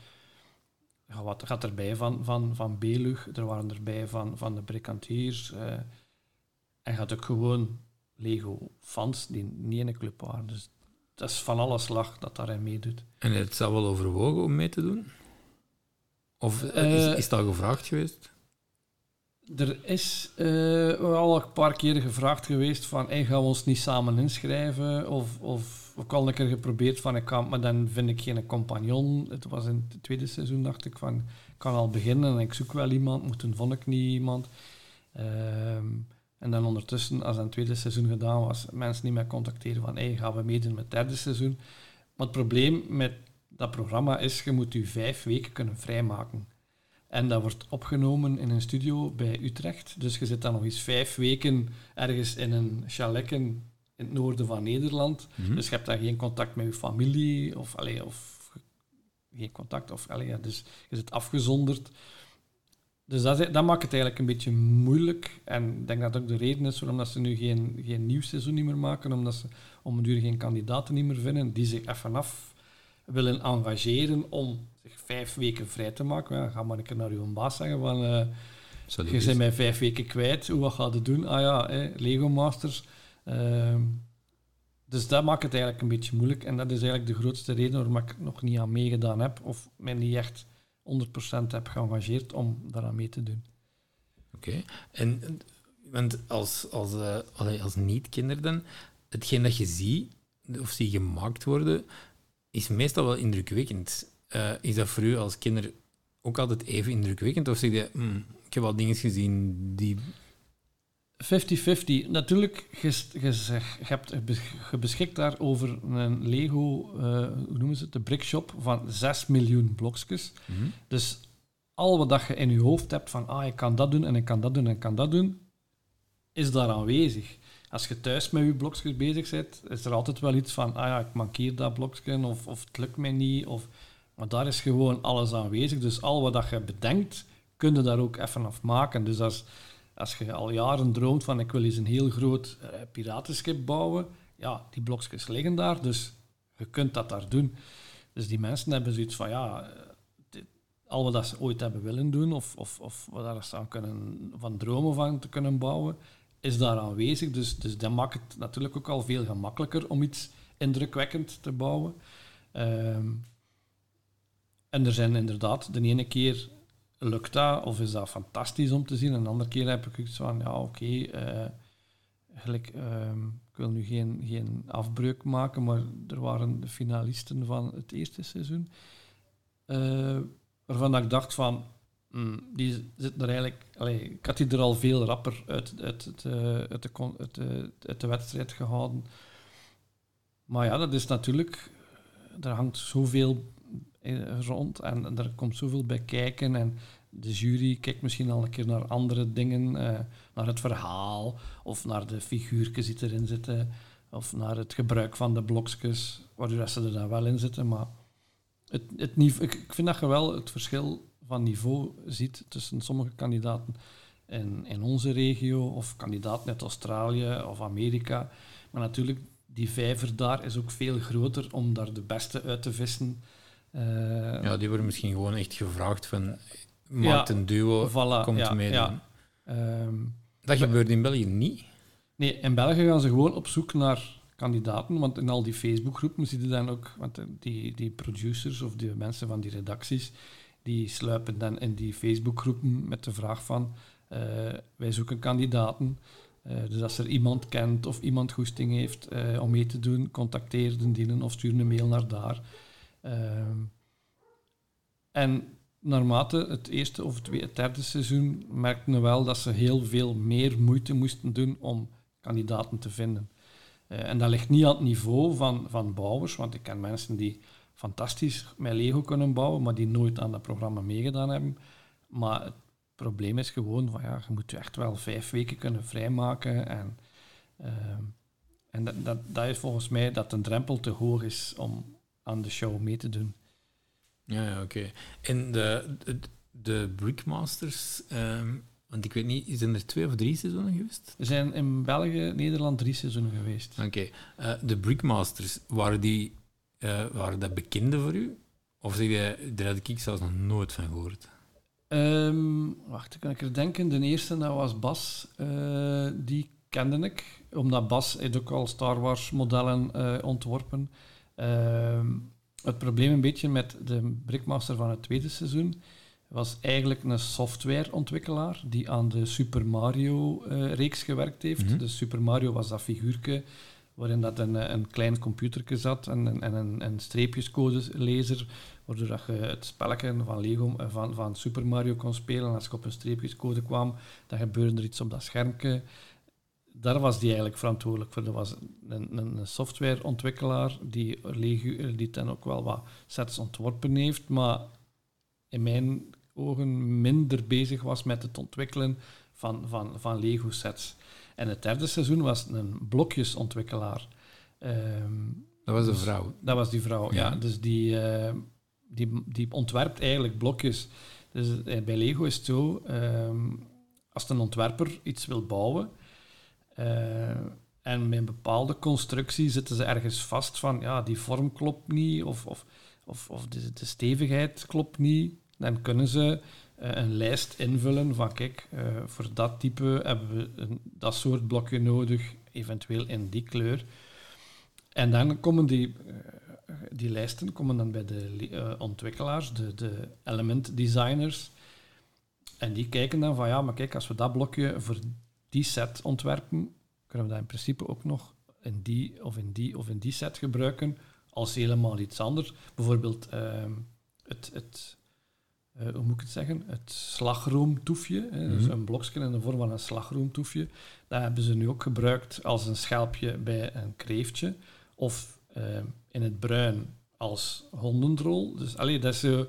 ja, wat gaat erbij van, van, van Belug, er waren erbij van, van de Bricantiers. eh en gaat ook gewoon Lego-fans die niet in een club waren. Dus dat is van alle slag dat daarin meedoet. En het zou wel overwogen om mee te doen? Of eh, is, Eh, is dat gevraagd geweest? Er is eh, al een paar keren gevraagd geweest van hey, gaan we ons niet samen inschrijven? Of, of ook al een keer geprobeerd van ik kan, maar dan vind ik geen compagnon. Het was in het tweede seizoen, dacht ik van ik kan al beginnen en ik zoek wel iemand, maar toen vond ik niet iemand. Ehm, en dan ondertussen, als het tweede seizoen gedaan was, mensen niet meer contacteren van hey, gaan we meedoen met het derde seizoen. Maar het probleem met dat programma is, je moet je vijf weken kunnen vrijmaken. En dat wordt opgenomen in een studio bij Utrecht. Dus je zit dan nog eens vijf weken ergens in een chaletje in het noorden van Nederland. Mhm. Dus je hebt dan geen contact met je familie of, allee, of geen contact. Of, allee, ja, dus je zit afgezonderd. Dus dat, dat maakt het eigenlijk een beetje moeilijk. En ik denk dat dat ook de reden is waarom dat ze nu geen, geen nieuw seizoen niet meer maken. Omdat ze om een duur geen kandidaten niet meer vinden die zich even af willen engageren om zich vijf weken vrij te maken. Ja, ga maar een keer naar uw baas zeggen van... eh, je bent mij vijf weken kwijt, hoe wat gaat het doen? Ah ja, hè, Lego Masters. Ehm, dus dat maakt het eigenlijk een beetje moeilijk. En dat is eigenlijk de grootste reden waarom ik nog niet aan meegedaan heb. Of mij niet echt 100% heb geëngageerd om daaraan mee te doen. Oké. En, want als, als, allee, als niet-kinder dan, hetgeen dat je ziet, of zie gemaakt worden, is meestal wel indrukwekkend. Eh, is dat voor u als kinder ook altijd even indrukwekkend? Of zeg je, "Hmm, ik heb wel dingen gezien die... 50-50. Natuurlijk, je, je, hebt, je beschikt daar over een Lego, eh, hoe noemen ze het, de brickshop van 6 miljoen blokjes. Dus al wat dat je in je hoofd hebt van, ah, ik kan dat doen en ik kan dat doen en ik kan dat doen, is daar aanwezig. Als je thuis met je blokjes bezig bent, is er altijd wel iets van, ah ja, ik mankeer dat blokje, of, of het lukt mij niet, of... Maar daar is gewoon alles aanwezig. Dus al wat dat je bedenkt, kun je daar ook even af maken. Dus als, als je al jaren droomt van, ik wil eens een heel groot eh, piratenschip bouwen, ja, die blokjes liggen daar, dus je kunt dat daar doen. Dus die mensen hebben zoiets van, ja, eh, al wat dat ze ooit hebben willen doen, of, of, of wat daar ze kunnen, van dromen van te kunnen bouwen, is daar aanwezig. Dus, dus dat maakt het natuurlijk ook al veel gemakkelijker om iets indrukwekkend te bouwen. Ehm, en er zijn inderdaad, de ene keer lukt dat, of is dat fantastisch om te zien, en de andere keer heb ik iets van, ja, oké, eh, gelijk, ehm, ik wil nu geen, geen afbreuk maken, maar er waren de finalisten van het eerste seizoen, eh, waarvan ik dacht van, die zitten er eigenlijk, ik had die er al veel rapper uit, uit, eh, uit, de, de, wedstrijd gehouden. Maar ja, dat is natuurlijk, er hangt zoveel eh, rond en, er komt zoveel bij kijken en de jury kijkt misschien al een keer naar andere dingen, eh, naar het verhaal of naar de figuurtjes die erin zitten of naar het gebruik van de blokjes, waardoor ze er dan wel in zitten. Maar het, het ik, ik vind dat je wel het verschil van niveau ziet tussen sommige kandidaten in, in onze regio of kandidaten uit Australië of Amerika. Maar natuurlijk, die vijver daar is ook veel groter om daar de beste uit te vissen. Eh, Ja, die worden misschien gewoon echt gevraagd van, Ja, maak een duo, voilà, komt ja, meedoen. ja. Ehm, Dat gebeurt in België niet. Nee, in België gaan ze gewoon op zoek naar kandidaten, want in al die Facebookgroepen zie je dan ook, want die, die producers of die mensen van die redacties, die sluipen dan in die Facebookgroepen met de vraag van, eh, wij zoeken kandidaten. Eh, dus als er iemand kent of iemand goesting heeft eh, om mee te doen, contacteer de dienen of stuur een mail naar daar. Ehm, en naarmate het eerste of het, tweede, derde seizoen merkten we wel dat ze heel veel meer moeite moesten doen om kandidaten te vinden. En dat ligt niet aan het niveau van, van bouwers, want ik ken mensen die fantastisch met Lego kunnen bouwen, maar die nooit aan dat programma meegedaan hebben. Maar het probleem is gewoon van ja, je moet je echt wel vijf weken kunnen vrijmaken. En, ehm, en dat, dat, dat is volgens mij dat de drempel te hoog is om aan de show mee te doen. Ja, ja oké. En de, de, de Brickmasters, ehm, want ik weet niet, zijn er twee of drie seizoenen geweest? Er zijn in België, Nederland drie seizoenen geweest. Oké. Eh, de Brickmasters, waren, die, eh, waren dat bekende voor u? Of zeg je, daar had ik zelfs nog nooit van gehoord? Ehm, wacht, kan ik er denken? De eerste, dat was Bas. eh, die kende ik, omdat Bas heeft ook al Star Wars modellen eh, ontworpen. Ehm, het probleem een beetje met de Brickmaster van het tweede seizoen was eigenlijk een softwareontwikkelaar die aan de Super Mario-reeks gewerkt heeft. Mhm. Dus Super Mario was dat figuurtje waarin dat een, eh, een klein computertje zat en, een- en een, een streepjescodelezer, waardoor dat je het spelletje van Lego eh, van, van Super Mario kon spelen. En als je op een streepjescode kwam, dan gebeurde er iets op dat schermpje. Daar was die eigenlijk verantwoordelijk voor. Dat was een, een, softwareontwikkelaar die, Lego, die dan ook wel wat sets ontworpen heeft, maar in mijn ogen minder bezig was met het ontwikkelen van, van, van Lego-sets. En het derde seizoen was een blokjesontwikkelaar. Ehm, Dat was een Dus- vrouw. dat was die vrouw, ja. Ja. Dus die, eh, die, die ontwerpt eigenlijk blokjes. Dus eh, bij Lego is het zo, ehm, als een ontwerper iets wil bouwen, eh, en met een bepaalde constructie zitten ze ergens vast van, ja, die vorm klopt niet, of, of, of, of de, de stevigheid klopt niet, dan kunnen ze een lijst invullen van kijk, eh, voor dat type hebben we een, dat soort blokje nodig, eventueel in die kleur. En dan komen die, eh, die lijsten komen dan bij de eh, ontwikkelaars, de, de element designers. En die kijken dan van ja, maar kijk, als we dat blokje voor die set ontwerpen, kunnen we dat in principe ook nog in die of in die of in die set gebruiken als helemaal iets anders. Bijvoorbeeld ehm, het, het eh, hoe moet ik het zeggen, het slagroomtoefje. Hè, Dus Mhm. een blokje in de vorm van een slagroomtoefje. Dat hebben ze nu ook gebruikt als een schelpje bij een kreeftje. Of ehm, in het bruin als hondendrol. Dus allee, dat is zo,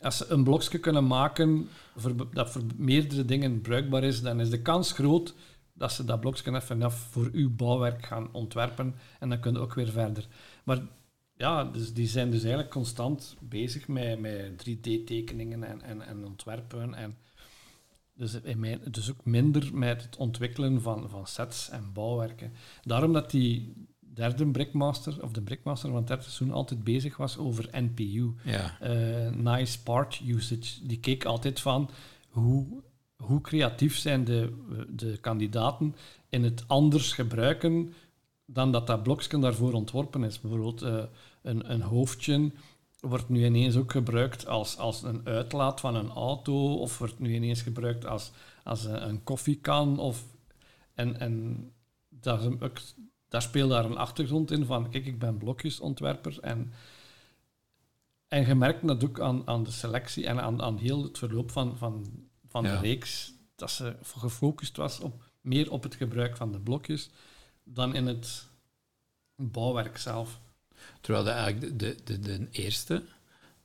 als ze een blokje kunnen maken voor, dat voor meerdere dingen bruikbaar is, dan is de kans groot dat ze dat blokje even voor uw bouwwerk gaan ontwerpen. En dan kun je ook weer verder. Maar ja, dus die zijn dus eigenlijk constant bezig met, met 3D-tekeningen en, en, en ontwerpen. En dus, in mijn, dus ook minder met het ontwikkelen van, van sets en bouwwerken. Daarom dat die derde Brickmaster, of de Brickmaster van het derde seizoen, altijd bezig was over NPU. Ja. eh, nice part usage. Die keek altijd van hoe, hoe creatief zijn de, de kandidaten in het anders gebruiken dan dat dat blokje daarvoor ontworpen is. Bijvoorbeeld eh, een, een hoofdje wordt nu ineens ook gebruikt als, als een uitlaat van een auto of wordt nu ineens gebruikt als, als een, een koffiekan. Of, en en daar, daar speelt daar een achtergrond in van, kijk, ik ben blokjesontwerper en en je merkt dat ook aan, aan de selectie en aan, aan heel het verloop van, van, van Ja. de reeks, dat ze gefocust was op, meer op het gebruik van de blokjes dan in het bouwwerk zelf. Terwijl de, eigenlijk de, de, de, de eerste,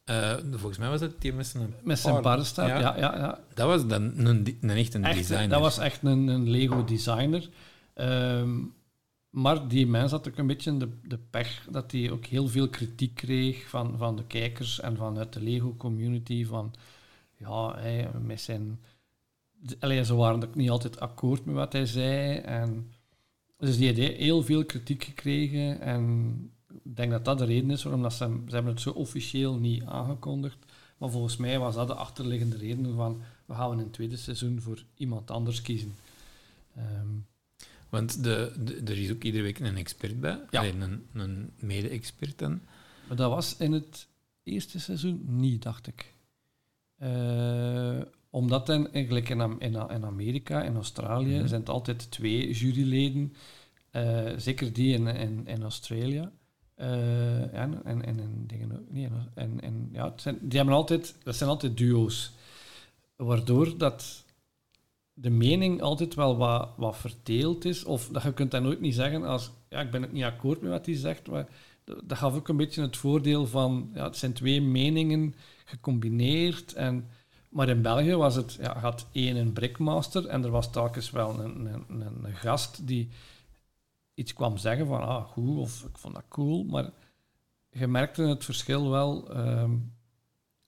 eh, volgens mij was het die met zijn Met zijn paardenstaart, ja. Ja, ja, Dat was dan een, een echt een Echt, designer. dat was echt een, een Lego-designer. Ehm, maar die mens had ook een beetje de, de pech dat hij ook heel veel kritiek kreeg van, van de kijkers en vanuit de Lego-community. Van ja, hij, met zijn. Allee, ze waren ook niet altijd akkoord met wat hij zei. En, dus die had heel veel kritiek gekregen. En denk dat dat de reden is waarom dat ze, ze hebben het zo officieel niet aangekondigd. Maar volgens mij was dat de achterliggende reden van we gaan in het tweede seizoen voor iemand anders kiezen. Ehm, Want de, de- er is ook iedere week een expert bij. Ja. Een, een mede-expert dan. maar dat was in het eerste seizoen niet, dacht ik. Eh, omdat dan eigenlijk in, in, in Amerika, in Australië, Mhm. zijn het altijd twee juryleden. Eh, zeker die in, in, in Australië. Ja, en, en, en in dingen ook. Nee, en, en, ja, het zijn, die hebben altijd, dat zijn altijd duo's. Waardoor dat de mening altijd wel wat, wat verdeeld is. Of dat je kunt dat nooit niet zeggen als ja, ik ben het niet akkoord met wat hij zegt. Maar dat, gaf ook een beetje het voordeel van ja, het zijn twee meningen gecombineerd. En, maar in België was het, ja, had één een brickmaster en er was telkens wel een, een, een gast die iets kwam zeggen van ah, goed of ik vond dat cool. Maar je merkte het verschil wel. ehm,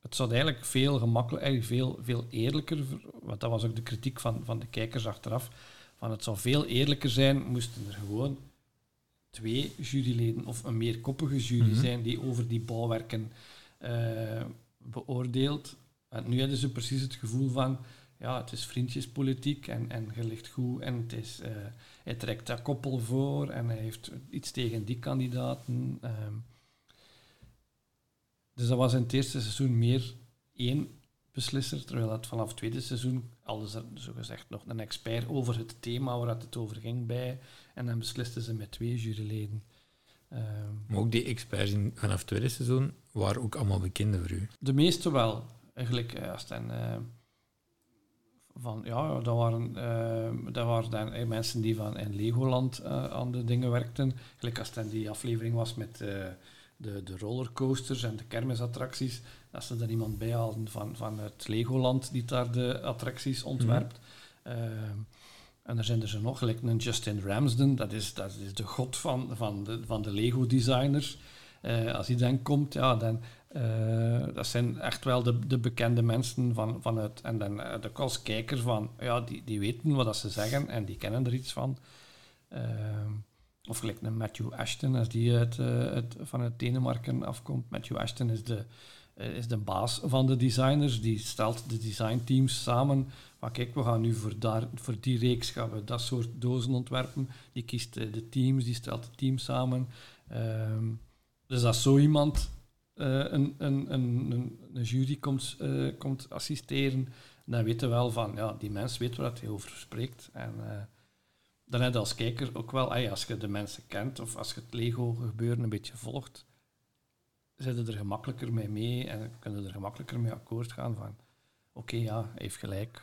het zou eigenlijk veel gemakkelijker, veel, veel eerlijker, want dat was ook de kritiek van, van de kijkers achteraf, van het zou veel eerlijker zijn, moesten er gewoon twee juryleden of een meerkoppige jury Mhm. zijn die over die bouwwerken eh, beoordeelt. En nu hebben ze precies het gevoel van, ja, het is vriendjespolitiek en, en je ligt goed en het is, eh, hij trekt dat koppel voor en hij heeft iets tegen die kandidaten. ehm. dus dat was in het eerste seizoen meer één beslisser, terwijl dat vanaf het tweede seizoen hadden ze zogezegd nog een expert over het thema waar het over ging bij. En dan beslisten ze met twee juryleden. Ehm, Maar ook die experts in, vanaf het tweede seizoen waren ook allemaal bekende voor u. de meeste wel. Eigenlijk, eh, als het van, ja, dat waren, eh, dat waren dan eh, mensen die van in Legoland eh, aan de dingen werkten. Gelijk als het dan die aflevering was met eh, de, de rollercoasters en de kermisattracties, dat ze er iemand bij hadden van, van het Legoland die daar de attracties ontwerpt. Ehm, en er zijn er zo nog, gelijk een Justin Ramsden, dat is, dat is de god van, van de, van de Lego-designers. Eh, als hij dan komt, ja, dan, eh, dat zijn echt wel de, de bekende mensen van, vanuit... En dan uh, ook als van, ja, die, die weten wat dat ze zeggen en die kennen er iets van. Ehm, of gelijk een Matthew Ashton, als die uit, uit, vanuit Denemarken afkomt. Matthew Ashton is de, is de baas van de designers. Die stelt de designteams samen. Maar kijk, we gaan nu voor, daar, voor die reeks gaan we dat soort dozen ontwerpen. Die kiest de teams, die stelt het team samen. Um, dus als zo iemand een, een, een, een, jury komt, komt assisteren, dan weten we wel van, ja, die mens weet waar hij over spreekt. En dan heb je als kijker ook wel, als je de mensen kent of als je het Lego-gebeuren een beetje volgt, zit je er gemakkelijker mee mee en kun je er gemakkelijker mee akkoord gaan van oké, ja, hij heeft gelijk.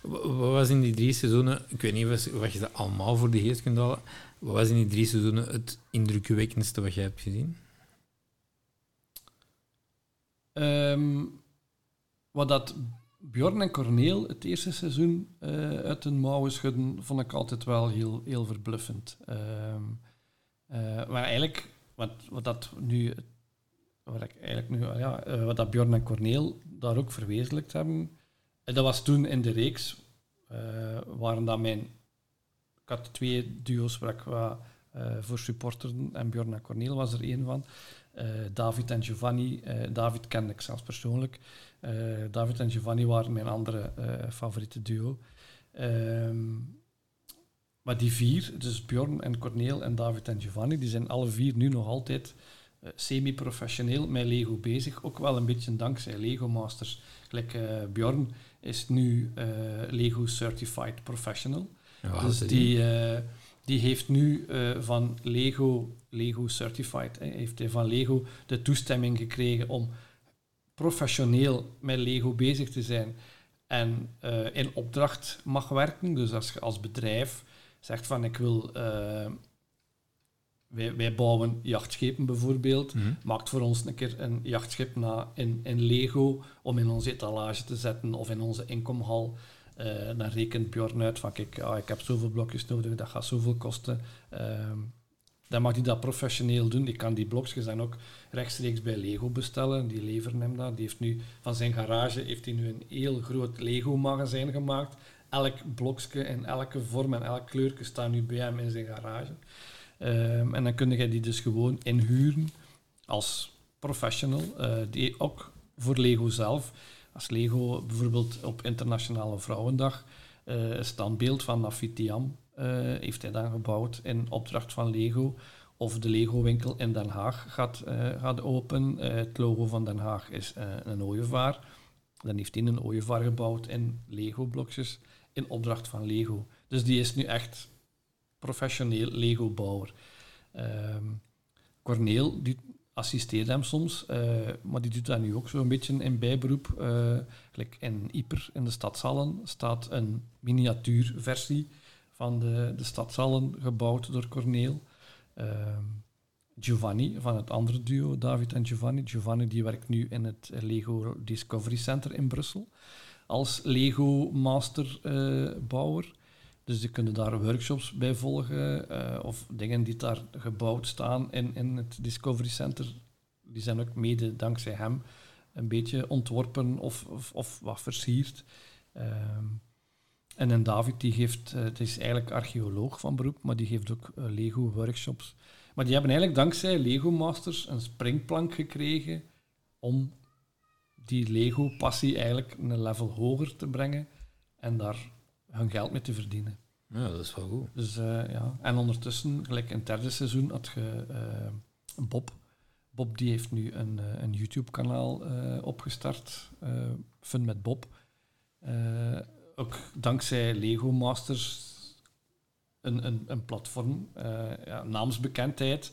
Wat was in die drie seizoenen, ik weet niet wat je allemaal voor de geest kunt halen, wat was in die drie seizoenen het indrukwekkendste wat je hebt gezien? Um, wat dat Bjorn en Corneel het eerste seizoen uh, uit hun mouwen schudden, vond ik altijd wel heel, heel verbluffend. Uh, uh, maar eigenlijk, wat, wat dat nu, wat ik eigenlijk nu, ja, wat dat Bjorn en Corneel daar ook verwezenlijkt hebben, dat was toen in de reeks, waren dat mijn, ik had twee duo's waar ik wat, voor supporteren en Bjorn en Corneel was er één van. David en Giovanni, David kende ik zelfs persoonlijk. Uh, David en Giovanni waren mijn andere favoriete duo. Um, maar die vier, dus Bjorn en Corneel en David en Giovanni, die zijn alle vier nu nog altijd uh, semi-professioneel met Lego bezig. Ook wel een beetje dankzij Lego Masters. Gelijk Bjorn is nu Lego Certified Professional. Ja, dus die, die heeft nu van Lego, Lego Certified, heeft hij van Lego de toestemming gekregen om professioneel met Lego bezig te zijn en uh, in opdracht mag werken. Dus als je als bedrijf zegt van ik wil, uh, wij, wij, bouwen jachtschepen bijvoorbeeld, mm maakt voor ons een keer een jachtschip na in, in Lego om in onze etalage te zetten of in onze inkomhal. Uh, dan rekent Bjorn uit van kijk, ah, ik heb zoveel blokjes nodig, dat gaat zoveel kosten. Ehm, dan mag hij dat professioneel doen. Ik kan die blokjes dan ook rechtstreeks bij Lego bestellen. Die leveren hem dat. Die heeft nu van zijn garage heeft hij nu een heel groot Lego-magazijn gemaakt. Elk blokje in elke vorm en elk kleurje staat nu bij hem in zijn garage. Um, en dan kun je die dus gewoon inhuren als professional. Uh, die ook voor Lego zelf. Als Lego bijvoorbeeld op Internationale Vrouwendag een standbeeld van Nafitiam uh, heeft hij dan gebouwd in opdracht van Lego. Of de Lego-winkel in Den Haag gaat, uh, gaat open. Het logo van Den Haag is een ooievaar. Dan heeft hij een ooievaar gebouwd in Lego-blokjes in opdracht van Lego. Dus die is nu echt professioneel Lego-bouwer. Um, Corneel die assisteert hem soms, maar die doet dat nu ook zo'n beetje in bijberoep. gelijk in Ieper, in de stadshallen, staat een miniatuurversie van de, de stadsallen gebouwd door Corneel. Uh, Giovanni van het andere duo, David en Giovanni. Giovanni die werkt nu in het Lego Discovery Center in Brussel als Lego Master uh, bouwer. Dus die kunnen daar workshops bij volgen uh, of dingen die daar gebouwd staan in, in het Discovery Center. Die zijn ook mede dankzij hem een beetje ontworpen of, of, of wat versierd. Ehm, en een David, die geeft, uh, het is eigenlijk archeoloog van beroep, maar die geeft ook uh, Lego-workshops. Maar die hebben eigenlijk dankzij Lego Masters een springplank gekregen om die Lego-passie eigenlijk een level hoger te brengen en daar hun geld mee te verdienen. Ja, dat is wel goed. Dus, uh, ja. En ondertussen, gelijk in het derde seizoen, had je Bob. Bob die heeft nu een, een YouTube-kanaal opgestart, Fun met Bob ook dankzij Lego Masters een, een, een platform, ja, naamsbekendheid.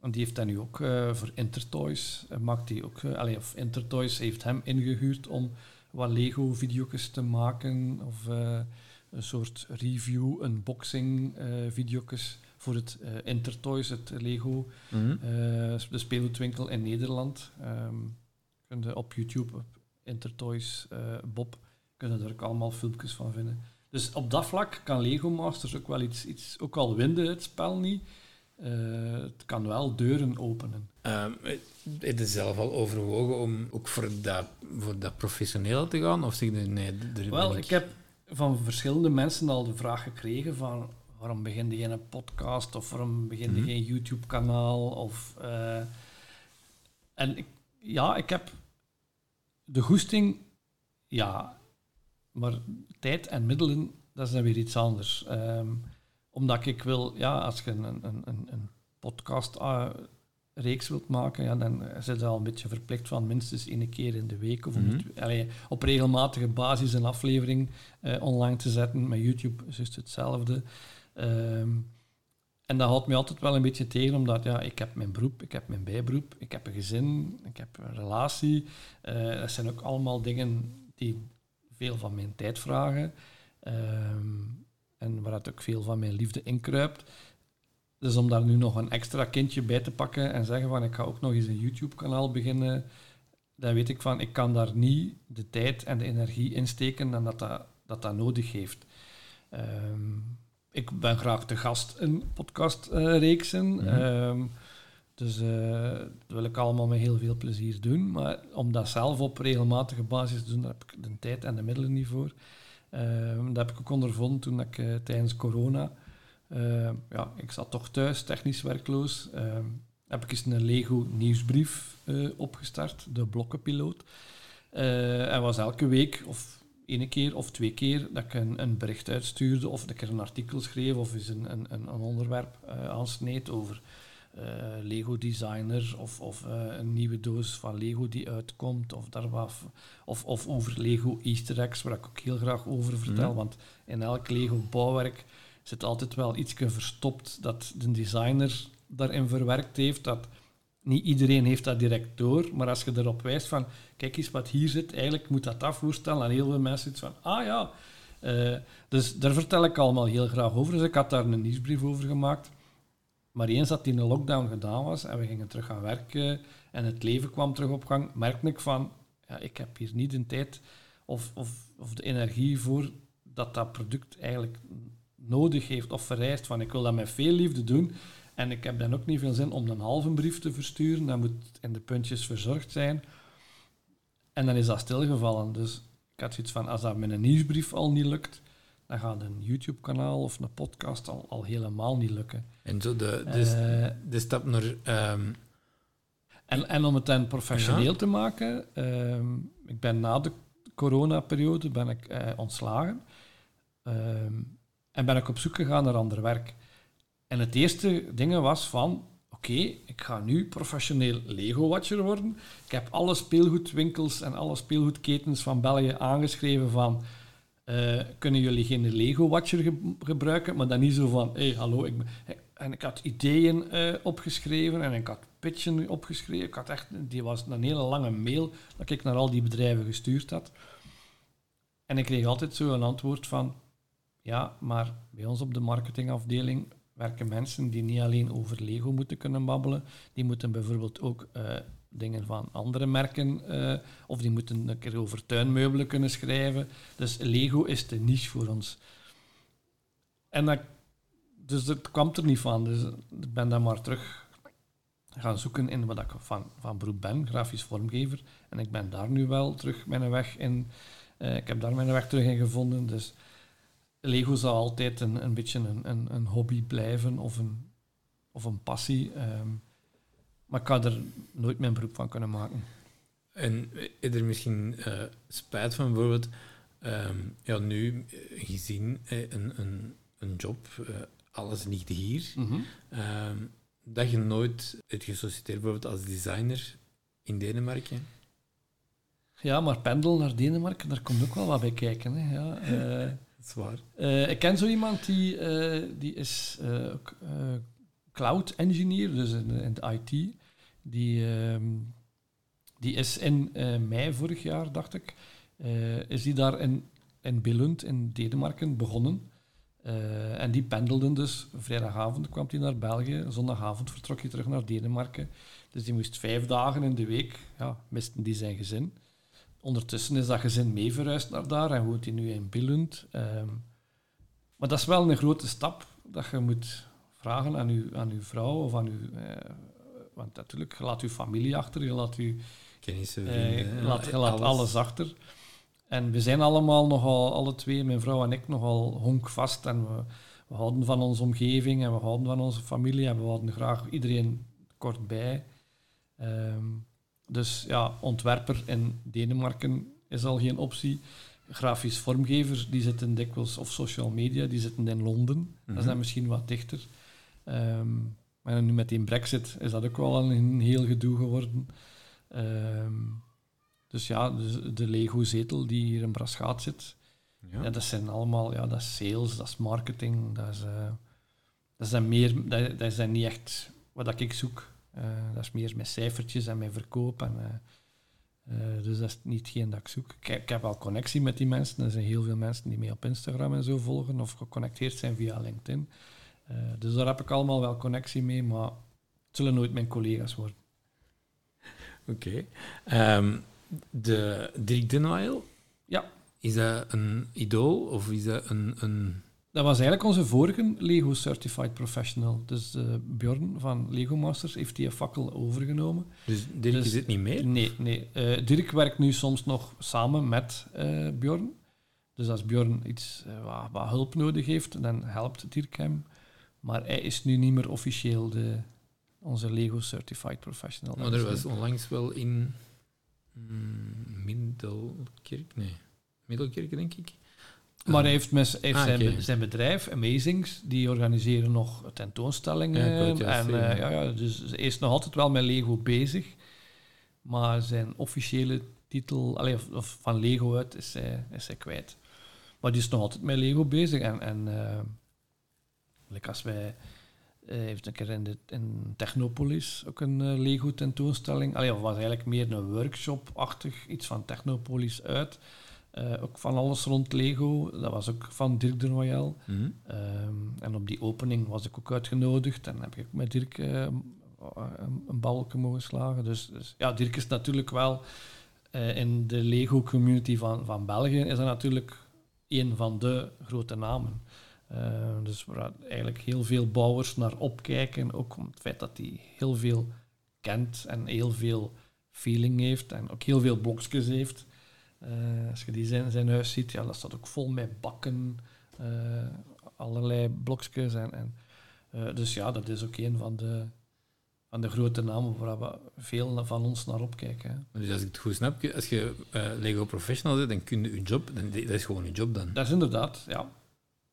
En die heeft hij nu ook voor Intertoys. maakt die ook, of Intertoys heeft hem ingehuurd om wat Lego-video's te maken. Of een soort review, unboxing video's voor het Intertoys, het Lego, mm -hmm. de speelgoedwinkel in Nederland. Um, kun je op YouTube, op Intertoys Bob, kunnen er ook allemaal filmpjes van vinden. Dus op dat vlak kan Lego Masters ook wel iets, iets ook al winde het spel niet, uh, het kan wel deuren openen. Um, heb je zelf al overwogen om ook voor dat, voor dat professionele te gaan? Of zeg je nee, er Wel, ik... ik heb van verschillende mensen al de vraag gekregen van waarom begin je geen podcast of waarom begin je Mhm. geen YouTube-kanaal? Of, eh, en ik, ja, ik heb de goesting, ja, maar tijd en middelen, dat is dan weer iets anders. Ehm, omdat ik wil, ja, als je een, een, een, een podcast eh, reeks wilt maken, ja, dan zit je al een beetje verplicht van minstens één keer in de week of Mhm. allee, op regelmatige basis een aflevering eh, online te zetten. Met YouTube is het hetzelfde. Ehm, en dat houdt me altijd wel een beetje tegen, omdat ja, ik heb mijn beroep, ik heb mijn bijberoep, ik heb een gezin, ik heb een relatie. Eh, dat zijn ook allemaal dingen die veel van mijn tijd vragen. Ehm, en waar het ook veel van mijn liefde inkruipt. Dus om daar nu nog een extra kindje bij te pakken en zeggen van ik ga ook nog eens een YouTube-kanaal beginnen, dan weet ik van ik kan daar niet de tijd en de energie in steken en dat dat, dat, dat nodig heeft. Ehm, ik ben graag te gast in podcastreeksen. Mhm. Ehm, dus eh, dat wil ik allemaal met heel veel plezier doen. Maar om dat zelf op regelmatige basis te doen, daar heb ik de tijd en de middelen niet voor. Ehm, dat heb ik ook ondervonden toen ik eh, tijdens corona... ehm, ja, ik zat toch thuis, technisch werkloos. ehm, heb ik eens een Lego nieuwsbrief eh, opgestart, de blokkenpiloot. Eh, en was elke week, of één keer of twee keer, dat ik een, een bericht uitstuurde, of dat ik er een artikel schreef, of eens een, een, een onderwerp eh aansneed over Lego Designer, of, of een nieuwe doos van Lego die uitkomt, of, daar wat, of, of over Lego Easter eggs, waar ik ook heel graag over vertel, Mhm. want in elk Lego bouwwerk zit altijd wel iets verstopt dat de designer daarin verwerkt heeft, dat niet iedereen heeft dat direct door, maar als je erop wijst van, kijk eens wat hier zit, eigenlijk moet dat voorstellen, en heel veel mensen iets van, ah ja. Eh, dus daar vertel ik allemaal heel graag over. Dus ik had daar een nieuwsbrief over gemaakt. Maar eens dat die een lockdown gedaan was en we gingen terug gaan werken en het leven kwam terug op gang, merkte ik van, ja, ik heb hier niet de tijd of, of, of de energie voor dat dat product eigenlijk nodig heeft of vereist. Van, ik wil dat met veel liefde doen, en ik heb dan ook niet veel zin om een halve brief te versturen. Dat moet in de puntjes verzorgd zijn. En dan is dat stilgevallen. Dus ik had zoiets van, als dat met een nieuwsbrief al niet lukt, dan gaat een YouTube-kanaal of een podcast al, al helemaal niet lukken. En zo de, de, Eh, de stap naar... ehm, en, en om het dan professioneel Ja. te maken, ehm, ik ben na de coronaperiode ben ik eh, ontslagen. Ehm, en ben ik op zoek gegaan naar ander werk. En het eerste ding was van, oké, ik ga nu professioneel Lego-watcher worden. Ik heb alle speelgoedwinkels en alle speelgoedketens van België aangeschreven van, eh, kunnen jullie geen Lego-watcher ge- gebruiken? Maar dan niet zo van, hé, hey, hallo, ik. En ik had ideeën eh, opgeschreven en ik had pitchen opgeschreven. Ik had echt, die was een hele lange mail dat ik naar al die bedrijven gestuurd had. En ik kreeg altijd zo een antwoord van, ja, maar bij ons op de marketingafdeling werken mensen die niet alleen over Lego moeten kunnen babbelen, die moeten bijvoorbeeld ook eh, dingen van andere merken, eh, of die moeten een keer over tuinmeubelen kunnen schrijven. Dus Lego is de niche voor ons. En dat, dus dat kwam er niet van. Dus ik ben dan maar terug gaan zoeken in wat ik van, van beroep ben, grafisch vormgever. En ik ben daar nu wel terug mijn weg in. eh, ik heb daar mijn weg terug in gevonden. Dus Lego zal altijd een, een beetje een, een, een hobby blijven of een, of een passie. ehm, maar ik ga er nooit mijn beroep van kunnen maken. En is er misschien eh, spijt van bijvoorbeeld, ehm, ja, nu eh, gezien eh, een, een, een job, alles ligt hier, ehm, dat je nooit hebt gesolliciteerd bijvoorbeeld als designer in Denemarken? Ja, maar pendel naar Denemarken, daar komt ook wel wat bij kijken. Hè. Ja, Eh, ik ken zo iemand die, eh, die is eh, cloud engineer, dus in, in de IT. Die, ehm, die is in mei vorig jaar, dacht ik, is die daar in, in Billund in Denemarken begonnen. En die pendelden dus. Vrijdagavond kwam hij naar België, zondagavond vertrok hij terug naar Denemarken. Dus die moest vijf dagen in de week, ja, misten die zijn gezin. Ondertussen is dat gezin mee verhuisd naar daar en woont hij nu in Billund. Ehm, maar dat is wel een grote stap dat je moet vragen aan uw, aan uw vrouw of aan uw... eh, want natuurlijk, je laat uw familie achter, je laat, uw, Kennissen, eh, vrienden, je laat, je laat alles. achter. En we zijn allemaal nogal, alle twee, mijn vrouw en ik, nogal honkvast. En we, we houden van onze omgeving en we houden van onze familie en we houden graag iedereen kort bij. Ehm, dus ja, ontwerper in Denemarken is al geen optie. Grafisch vormgevers, die zitten dikwijls, of social media, die zitten in Londen. Dat is Mhm. dan misschien wat dichter. Ehm, maar nu met die brexit is dat ook wel een heel gedoe geworden. Ehm, dus ja, de Lego-zetel die hier in Braschaat zit, Ja. ja, dat zijn allemaal, ja, dat is sales, dat is marketing, dat is, eh, dat is dan meer, dat, dat is dan niet echt wat ik zoek. Eh, dat is meer met cijfertjes en met verkoop. En, eh, eh, dus dat is niet hetgeen dat ik zoek. Ik, ik heb wel connectie met die mensen. Er zijn heel veel mensen die mij op Instagram en zo volgen of geconnecteerd zijn via LinkedIn. Dus daar heb ik allemaal wel connectie mee, maar het zullen nooit mijn collega's worden. Oké. Ehm, de Dirk Denwijl, Ja, is dat een idool of is dat een... een... dat was eigenlijk onze vorige Lego Certified Professional. Dus eh, Bjorn van Lego Masters heeft die fakkel overgenomen. Dus Dirk Dus- is het niet meer? Nee, nee. Eh, Dirk werkt nu soms nog samen met eh, Bjorn. Dus als Bjorn iets wat, wat hulp nodig heeft, dan helpt Dirk hem. Maar hij is nu niet meer officieel de, onze Lego Certified Professional. Maar er was onlangs wel in mm, Middelkerk, nee, Middelkerk denk ik. Maar hij heeft, Ah, zijn, zijn bedrijf, Amazings, die organiseren nog tentoonstellingen. Ja, en, eh, ja, ja, dus hij is nog altijd wel met Lego bezig. Maar zijn officiële titel, allee, of, of van Lego uit, is hij, is hij kwijt. Maar die is nog altijd met Lego bezig. En, en eh, like als wij... eh, heeft een keer in, de, in Technopolis ook een Lego tentoonstelling. Allee, of was eigenlijk meer een workshop-achtig, iets van Technopolis uit. Eh, ook van alles rond Lego. Dat was ook van Dirk de Royal. Mhm. Ehm, en op die opening was ik ook uitgenodigd. En heb ik met Dirk eh, een, een balken mogen slagen. Dus, dus ja, Dirk is natuurlijk wel eh, in de Lego-community van, van België is dat natuurlijk een van de grote namen. Eh, dus waar eigenlijk heel veel bouwers naar opkijken. Ook om het feit dat hij heel veel kent en heel veel feeling heeft. En ook heel veel blokjes heeft. Eh, als je die zijn, zijn huis ziet, ja, dat staat ook vol met bakken, eh, allerlei blokjes. En, en, eh, dus ja, dat is ook een van de, van de grote namen waar we veel van ons naar opkijken. hè. Dus als ik het goed snap, als je Lego Professional bent, dan kun je je job, dan, dat is gewoon je job dan. Dat is inderdaad, ja.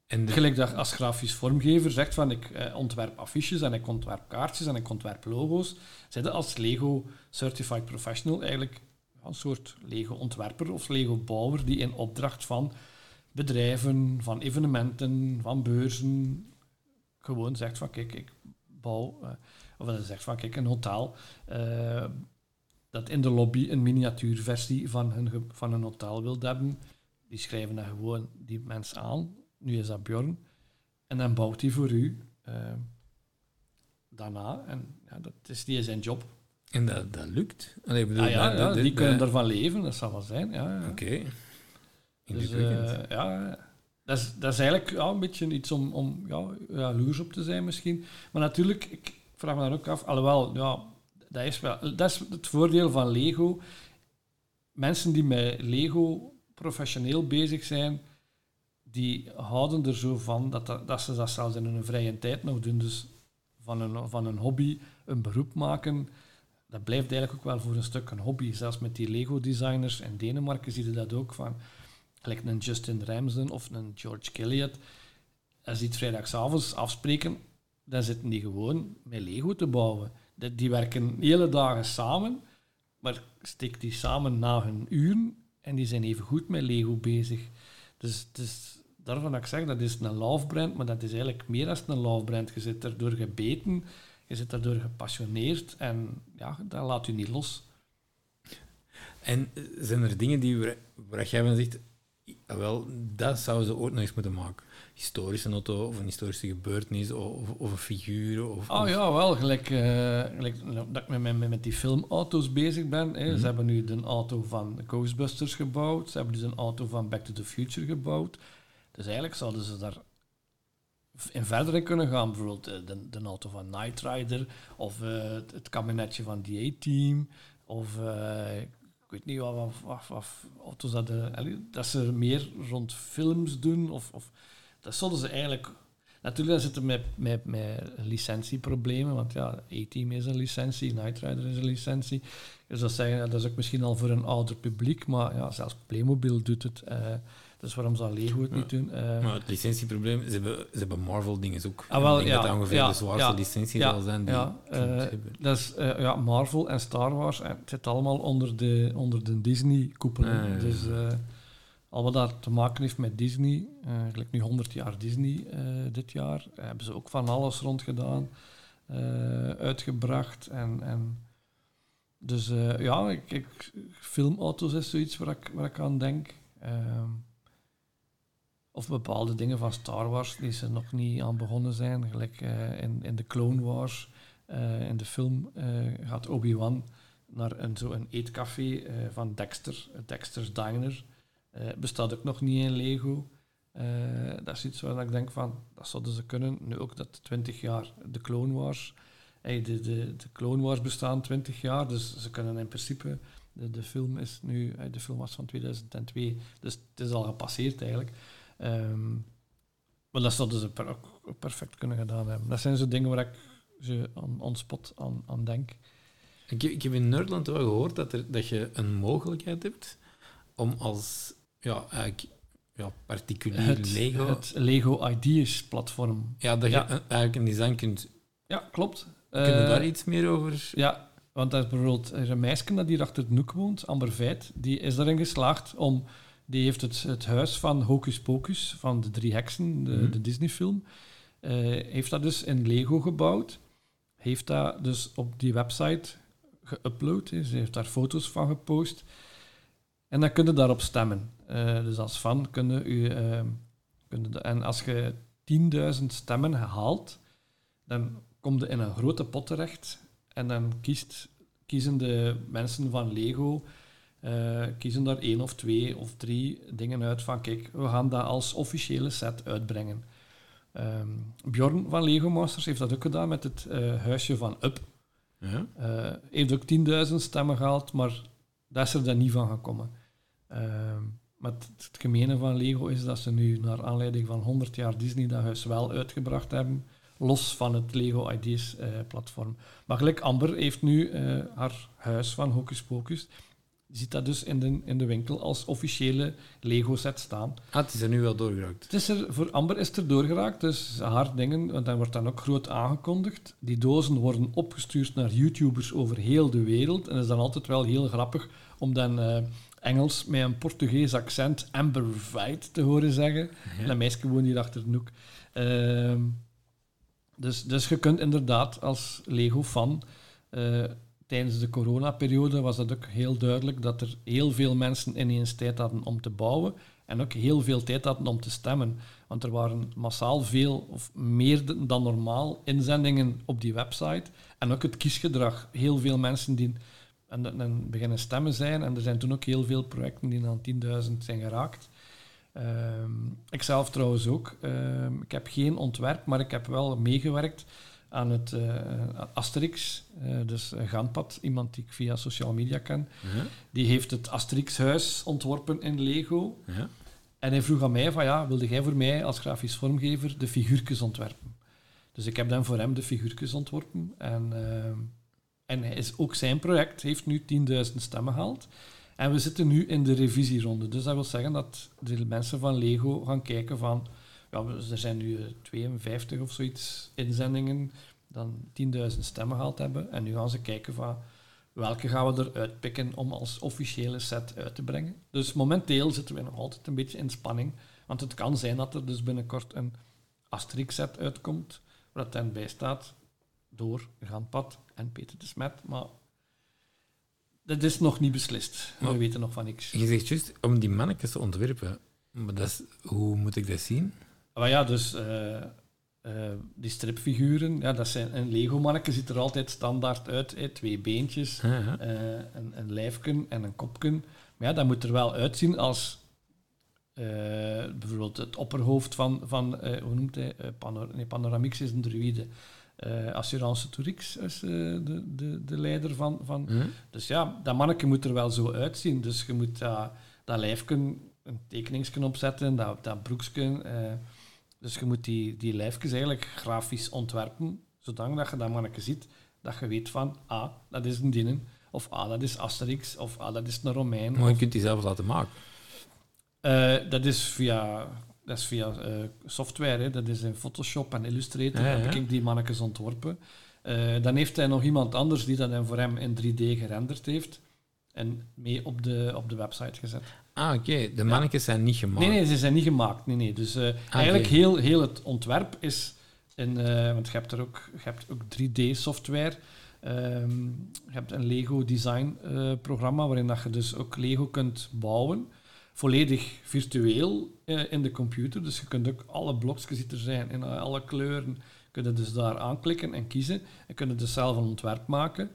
En de- Gelijk dat als grafisch vormgever zegt van ik eh, ontwerp affiches en ik ontwerp kaartjes en ik ontwerp logo's, zit als Lego Certified Professional eigenlijk een soort Lego-ontwerper of Lego-bouwer die in opdracht van bedrijven, van evenementen, van beurzen gewoon zegt van kijk, ik bouw, eh, of dat zegt van kijk, een hotel eh, dat in de lobby een miniatuurversie van hun, van een hotel wil hebben, die schrijven dan gewoon die mensen aan. Nu is dat Bjorn. En dan bouwt hij voor u eh, daarna. En ja, dat is die zijn job. En dat, dat lukt. Allee, bedoel, Ah, ja, ja, die kunnen ervan leven, dat zal wel zijn. Ja, ja. Oké. Dus, Indrukwekkend. eh, ja, dat is, dat is eigenlijk ja, een beetje iets om, om ja, jaloers op te zijn misschien. Maar natuurlijk, ik vraag me dan ook af, alhoewel, ja, dat is, wel, dat is het voordeel van Lego. Mensen die met Lego professioneel bezig zijn, die houden er zo van dat, dat, dat ze dat zelfs in hun vrije tijd nog doen. Dus van een, van een hobby een beroep maken, dat blijft eigenlijk ook wel voor een stuk een hobby. Zelfs met die Lego-designers in Denemarken zie je dat ook van. Gelijk een Justin Ramsden of een George Killiat. Als die het vrijdagavonds afspreken, dan zitten die gewoon met Lego te bouwen. Die, die werken hele dagen samen, maar steek die samen na hun uren en die zijn even goed met Lego bezig. Dus, dus daarvan dat ik zeg, dat is een love brand, maar dat is eigenlijk meer dan een love brand. Je zit erdoor gebeten, je zit daardoor gepassioneerd en ja, dat laat u niet los. En eh, zijn er dingen die waar, waar jij van zegt, "Ah, wel, dat zouden ze ooit nog eens moeten maken? Historische auto, of een historische gebeurtenis, of, of een figuur, of... Oh ja, wel, gelijk, eh, gelijk dat ik met, met, met die filmauto's bezig ben. Hè. Mhm. Ze hebben nu de auto van Ghostbusters gebouwd. Ze hebben dus een auto van Back to the Future gebouwd. Dus eigenlijk zouden ze daar in verder kunnen gaan. Bijvoorbeeld eh, de, de auto van Knight Rider. Of eh, het, kabinetje van the A-Team. Of eh, ik weet niet wat, wat, auto's dat... dat ze meer rond films doen. Of, of, dat zouden ze eigenlijk... Natuurlijk zitten met, met, met licentieproblemen, want ja, A-Team is een licentie, Knight Rider is een licentie. Dus dat, zeggen, dat is ook misschien al voor een ouder publiek, maar ja, zelfs Playmobil doet het. Dus waarom zou Lego het niet doen? Eh, Maar het licentieprobleem, ze hebben, ze hebben Marvel-dingen ook. Ah, wel, ik denk ja, dat dat ongeveer ja, de zwaarste ja, licentie ja, zal zijn die ja, eh, hebben. Dat is eh, ja, Marvel en Star Wars. En het zit allemaal onder de, onder de Disney-koepel. Ah, ja, ja. Dus eh, al wat dat te maken heeft met Disney, eh gelijk nu 100 jaar Disney eh, dit jaar, hebben ze ook van alles rond gedaan, eh, uitgebracht. En, en dus eh, ja, ik, ik, filmauto's is zoiets waar ik, waar ik aan denk. Ehm, of bepaalde dingen van Star Wars die ze nog niet aan begonnen zijn. Gelijk eh, in, in de Clone Wars, eh, in de film, eh, gaat Obi-Wan naar een, zo een eetcafé van Dexter, Dexter's Diner. Bestaat ook nog niet in Lego. Dat is iets waar ik denk van, dat zouden ze kunnen. Nu ook dat 20 jaar de Clone Wars, eh, de, de, de Clone Wars bestaan 20 jaar, dus ze kunnen in principe, de, de film is nu, de film was van 2002, dus het is al gepasseerd eigenlijk. Ehm, maar dat zouden ze per- ook perfect kunnen gedaan hebben. Dat zijn zo dingen waar ik ze on spot aan, aan denk. Ik, heb- ik heb in Nerdland wel gehoord dat, er, dat je een mogelijkheid hebt om als ja, eigenlijk, ja, particulier Het Lego... het Lego Ideas platform. ja, dat je Ja. een- eigenlijk een design kunt... Ja, klopt. Kunnen we Eh, daar iets meer over... Ja, want dat is bijvoorbeeld er is een meisje dat hier achter het noek woont, Amber Veit, die is daarin geslaagd om... Die heeft het, het huis van Hocus Pocus, van de drie heksen, de, de Disney-film, eh, heeft dat dus in Lego gebouwd. Heeft dat dus op die website geüpload. Ze heeft daar foto's van gepost. En dan kun je daarop stemmen. Eh, dus als fan kun je... u, ehm, kun je de- en als je 10.000 stemmen haalt, dan kom je in een grote pot terecht. En dan kiest, kiezen de mensen van Lego eh, kiezen daar één of twee of drie dingen uit van kijk, we gaan dat als officiële set uitbrengen. Ehm Bjorn van Lego Masters heeft dat ook gedaan met het eh, huisje van Up. Ja? Eh, heeft ook 10.000 stemmen gehaald, maar dat is er dan niet van gekomen. Ehm, maar het, het gemene van Lego is dat ze nu, naar aanleiding van 100 jaar Disney, dat huis wel uitgebracht hebben, los van het Lego Ideas platform. Maar gelijk Amber heeft nu haar huis van Hocus Pocus, ziet dat dus in de, in de winkel als officiële Lego-set staan. Ah, het is er nu wel doorgeraakt. Het is er, voor Amber is het er doorgeraakt, dus haar dingen, want dat wordt dan ook groot aangekondigd. Die dozen worden opgestuurd naar YouTubers over heel de wereld. En dat is dan altijd wel heel grappig om dan eh, Engels met een Portugees accent Amber Fight te horen zeggen. En dat meisje woont hier achter de hoek. Ehm, dus, dus je kunt inderdaad als Lego-fan... eh, tijdens de coronaperiode was dat ook heel duidelijk dat er heel veel mensen ineens tijd hadden om te bouwen en ook heel veel tijd hadden om te stemmen. Want er waren massaal veel, of meer dan normaal, inzendingen op die website. En ook het kiesgedrag. Heel veel mensen die en, en beginnen stemmen zijn. En er zijn toen ook heel veel projecten die aan 10.000 zijn geraakt. Ehm ik zelf trouwens ook. Ehm, ik heb geen ontwerp, maar ik heb wel meegewerkt aan het eh, Asterix, eh, dus eh, Gaanpad, iemand die ik via social media ken. Ja? Die heeft het Asterix-huis ontworpen in Lego. Ja? En hij vroeg aan mij van ja, wilde jij voor mij als grafisch vormgever de figuurtjes ontwerpen? Dus ik heb dan voor hem de figuurtjes ontworpen. En, en hij is ook zijn project heeft nu 10.000 stemmen gehaald. En we zitten nu in de revisieronde. Dus dat wil zeggen dat de mensen van Lego gaan kijken van... Ja, er zijn nu eh, 52 of zoiets inzendingen dan 10.000 stemmen gehaald hebben. En nu gaan ze kijken van welke gaan we eruit pikken om als officiële set uit te brengen. Dus momenteel zitten we nog altijd een beetje in spanning. Want het kan zijn dat er dus binnenkort een Asterix-set uitkomt, waar dat dan bij staat door Gaanpad en Peter de Smet. Maar dat is nog niet beslist. We Maar- weten nog van niks. Je zegt juist om die mannetjes te ontwerpen. Maar dat is, hoe moet ik dat zien? Maar ja, dus eh, eh, die stripfiguren, ja, dat zijn, een Lego-manneke ziet er altijd standaard uit. hè, twee beentjes, eh, een, een lijfken en een kopken. Maar ja, dat moet er wel uitzien als bijvoorbeeld het opperhoofd van, van hoe noemt hij, Panor nee, Panoramix is een druïde. Assurance Tourix is de, de, de leider van, van dus ja, dat manneke moet er wel zo uitzien. Dus je moet dat, dat lijfje een tekeningsje opzetten, dat, dat broeksje. eh, Dus je moet die, die lijfjes eigenlijk grafisch ontwerpen, zodat je dat manneke ziet, dat je weet van, ah, dat is een dinnen, of ah, dat is Asterix, of ah, dat is een Romein. Maar je of- kunt die zelf laten maken. Eh, dat is via, dat is via eh, software, hè. dat is in Photoshop en Illustrator, Ja, ja. heb ik die mannetjes ontworpen. Eh, dan heeft hij nog iemand anders die dat dan voor hem in 3D gerenderd heeft en mee op de, op de website gezet. Ah, oké. De mannetjes zijn niet gemaakt. Nee, nee, ze zijn niet gemaakt. Nee, nee. Dus eh, eigenlijk heel, heel het ontwerp is... In, eh, want je hebt er ook, je hebt ook 3D-software. Ehm, je hebt een Lego design-programma waarin dat je dus ook Lego kunt bouwen. Volledig virtueel eh, in de computer. Dus je kunt ook alle blokjes die er zijn in alle kleuren, kun je dus daar aanklikken en kiezen. En kun je dus zelf een ontwerp maken.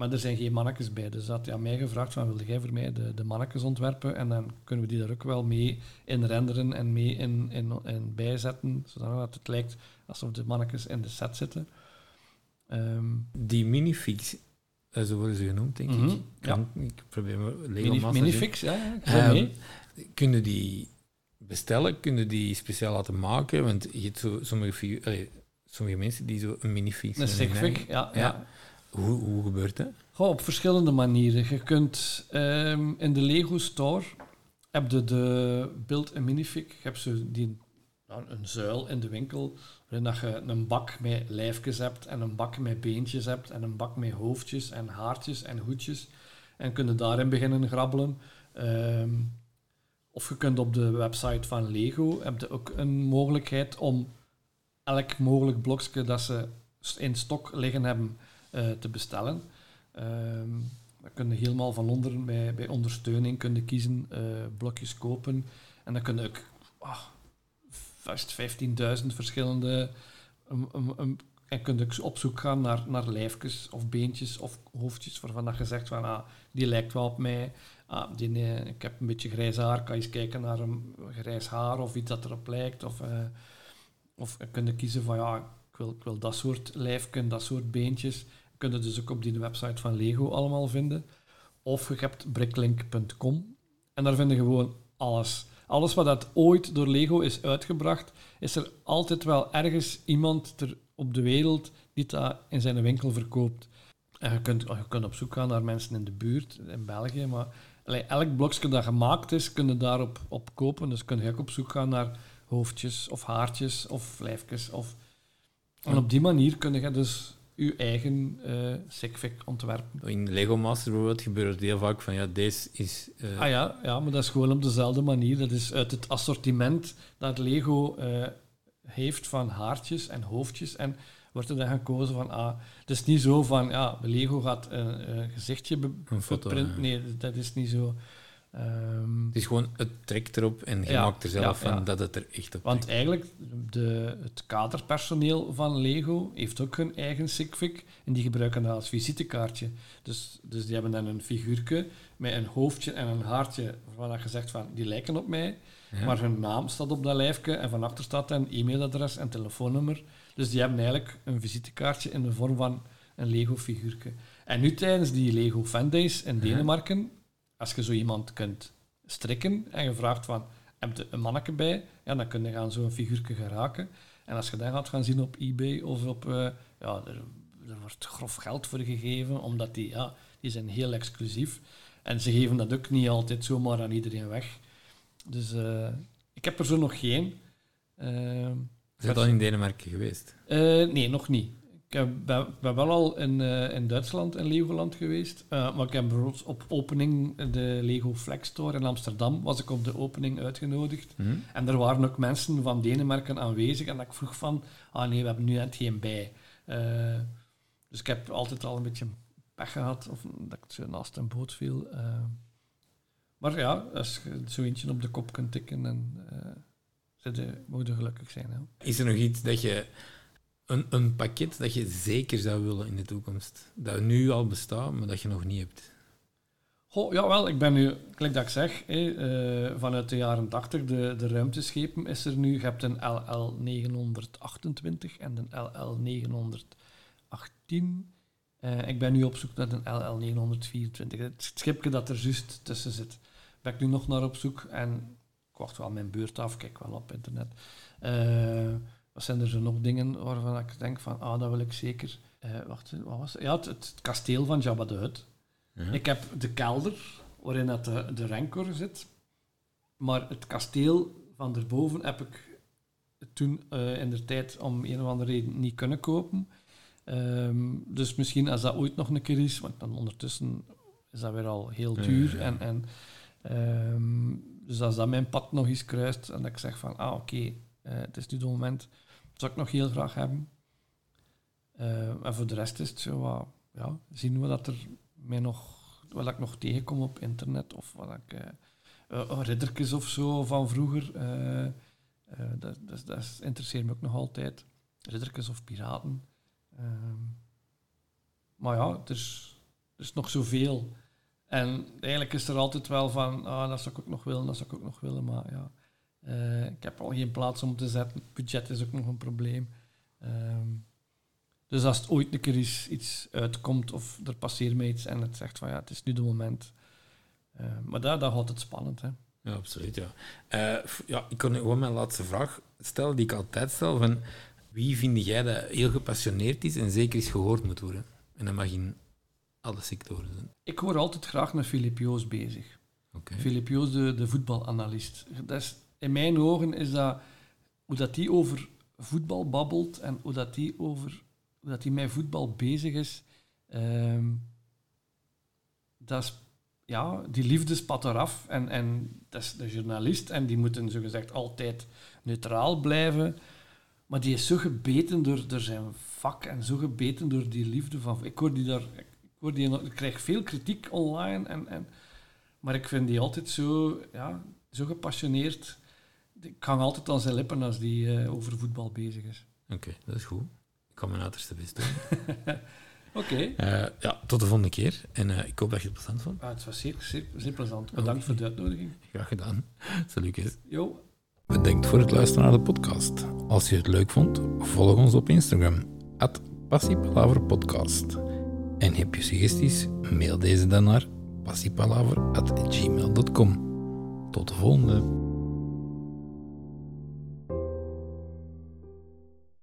Maar er zijn geen mannetjes bij. Dus dat had hij aan mij gevraagd van, wilde jij voor mij de, de mannetjes ontwerpen? En dan kunnen we die daar ook wel mee in renderen en mee in, in, in bijzetten, zodat het lijkt alsof de mannetjes in de set zitten. Ehm, Die minifix, eh, zo worden ze genoemd, denk ik. Kan, Ik probeer me Masters minifix, ja, ja, Ehm. Kunnen die bestellen? Kunnen die speciaal laten maken? Want je hebt zo, sommige, allee, sommige mensen die zo een minifix Een stickfig, ja. Ja. Hoe, hoe gebeurt dat? Op verschillende manieren. Je kunt ehm, in de Lego Store heb je de Build a Minifig. Je hebt zo die, nou, een zuil in de winkel waarin dat je een bak met lijfjes hebt en een bak met beentjes hebt en een bak met hoofdjes en haartjes en hoedjes. En kun je daarin beginnen grabbelen. Ehm, of je kunt op de website van Lego heb je ook een mogelijkheid om elk mogelijk blokje dat ze in stok liggen hebben te bestellen. Ehm dan kun je helemaal van onderen bij, bij ondersteuning kun je kiezen, eh, blokjes kopen. En dan kun je ook ah, vast 15.000 verschillende... um, um, um, en kun je op zoek gaan naar, naar lijfjes of beentjes of hoofdjes waarvan dat je zegt van ah, die lijkt wel op mij. Ah, die, eh, ik heb een beetje grijs haar, kan je eens kijken naar een grijs haar of iets dat erop lijkt. Of, eh, of kun je kiezen van ja, ik wil, ik wil dat soort lijfken, dat soort beentjes kun je dus ook op die website van Lego allemaal vinden. Of je hebt bricklink.com en daar vind je gewoon alles. Alles wat dat ooit door Lego is uitgebracht, is er altijd wel ergens iemand ter, op de wereld die dat in zijn winkel verkoopt. En je kunt, je kunt op zoek gaan naar mensen in de buurt, in België, maar allee, elk blokje dat gemaakt is, kun je daarop op kopen. Dus kun je ook op zoek gaan naar hoofdjes of haartjes of lijfjes. Of... En op die manier kun je dus je eigen uh, sigfic ontwerpen. In Lego Masters bijvoorbeeld gebeurt het heel vaak van ja, deze is... uh, Ah ja, ja, maar dat is gewoon op dezelfde manier. Dat is uit het assortiment dat Lego uh, heeft van haartjes en hoofdjes. En wordt er dan gekozen van, ah, het is niet zo van, ja, Lego gaat een, een gezichtje een foto. Nee, dat is niet zo. Um, het is gewoon, het trekt erop en je ja, maakt er zelf ja, van dat het er echt op Want trekt. eigenlijk, de, het kaderpersoneel van Lego heeft ook hun eigen sigfic en die gebruiken dat als visitekaartje. Dus, dus die hebben dan een figuurtje met een hoofdje en een haartje waarvan je zegt van, die lijken op mij. Maar hun naam staat op dat lijfje en van achter staat een e-mailadres en telefoonnummer. Dus die hebben eigenlijk een visitekaartje in de vorm van een Lego-figuurtje. En nu tijdens die Lego Fan Days in Denemarken. Als je zo iemand kunt strikken en je vraagt van, heb je een manneke bij? Ja, dan kun je gaan zo'n figuurtje geraken. En als je dat gaat gaan zien op eBay of op... Uh, ja, er, er, wordt grof geld voor gegeven, omdat die, ja, die zijn heel exclusief. En ze geven dat ook niet altijd zomaar aan iedereen weg. Dus uh, ik heb er zo nog geen. Uh, Is dat al in Denemarken geweest? Uh, nee, nog niet. Ik heb, ben, ben wel al in, uh, in Duitsland en Legoland geweest. Uh, maar ik heb bijvoorbeeld op opening de Lego Flex Store in Amsterdam was ik op de opening uitgenodigd. Mhm. En er waren ook mensen van Denemarken aanwezig. En dat ik vroeg van, ah nee, we hebben nu net geen bij. Uh, dus ik heb altijd al een beetje pech gehad. Of dat ik zo naast een boot viel. maar ja, als je zo eentje op de kop kunt tikken en... Ze mogen gelukkig zijn. Hè. Is er nog iets dat je een, een pakket dat je zeker zou willen in de toekomst? Dat nu al bestaat, maar dat je nog niet hebt? Goh, jawel, ik ben nu, gelijk dat ik zeg, uh, vanuit de jaren 80, de, de ruimteschepen is er nu. Je hebt een LL 928 en een LL 918. Uh, ik ben nu op zoek naar een LL 924. Het schipje dat er juist tussen zit. Ben ik nu nog naar op zoek en ik wacht wel mijn beurt af, kijk wel op internet. Eh, wat zijn er zo nog dingen waarvan ik denk van, ah, dat wil ik zeker... eh, wacht, wat was het? Ja, het, het kasteel van Jabba de Hutt. Ja. Ik heb de kelder, waarin dat de, de Rancor zit. Maar het kasteel van erboven heb ik toen eh, in de tijd om een of andere reden niet kunnen kopen. Ehm, dus misschien als dat ooit nog een keer is, want dan ondertussen is dat weer al heel duur. ja, ja. En, en, ehm, dus als dat mijn pad nog eens kruist en dat ik zeg van, ah oké, eh, het is nu het moment, zou ik nog heel graag hebben. Eh, en voor de rest is het zo, zien we dat er mij nog, wat ik nog tegenkom op internet of wat ik, riddertjes of zo van vroeger. dat, dat, dat interesseert me ook nog altijd. Riddertjes of piraten. Ehm, maar ja, er is, er is nog zoveel. En eigenlijk is er altijd wel van, ah, dat zou ik ook nog willen, dat zou ik ook nog willen. Maar ja, eh, ik heb al geen plaats om te zetten. Budget is ook nog een probleem. Ehm, dus als het ooit een keer iets, iets uitkomt of er passeert mij iets en het zegt van ja, het is nu de moment. Eh, maar dat, dat houdt het spannend. Hè. Ja, absoluut. Ja. Eh, ja, ik kon gewoon mijn laatste vraag stellen, die ik altijd stel. Van wie vind jij dat heel gepassioneerd is en zeker eens gehoord moet worden? En dat mag in alle sectoren zijn. Ik hoor altijd graag met Filip Joos bezig. Oké. Filip Joos, de, de voetbalanalist. Dat is, in mijn ogen is dat hoe dat die over voetbal babbelt en hoe dat die over hoe dat die met voetbal bezig is. ehm, dat is, ja, die liefde spat eraf. En, en dat is de journalist en die moeten zogezegd altijd neutraal blijven. Maar die is zo gebeten door, zijn vak en zo gebeten door die liefde van... Ik hoor die daar... Ik, hoor die, ik krijg veel kritiek online, en, en, maar ik vind die altijd zo, ja, zo gepassioneerd. Ik hang altijd aan zijn lippen als die eh, over voetbal bezig is. Oké, dat is goed. Ik kan mijn uiterste best doen. Oké. Eh, ja, tot de volgende keer. En eh, ik hoop dat je het plezant vond. Ah, het was zeer, zeer, zeer plezant. Bedankt voor de uitnodiging. Graag gedaan. Salut. Kees. Jo, Bedankt voor het luisteren naar de podcast. Als je het leuk vond, volg ons op Instagram, at Podcast. En heb je suggesties, mail deze dan naar passiepalaver.gmail.com. Tot de volgende.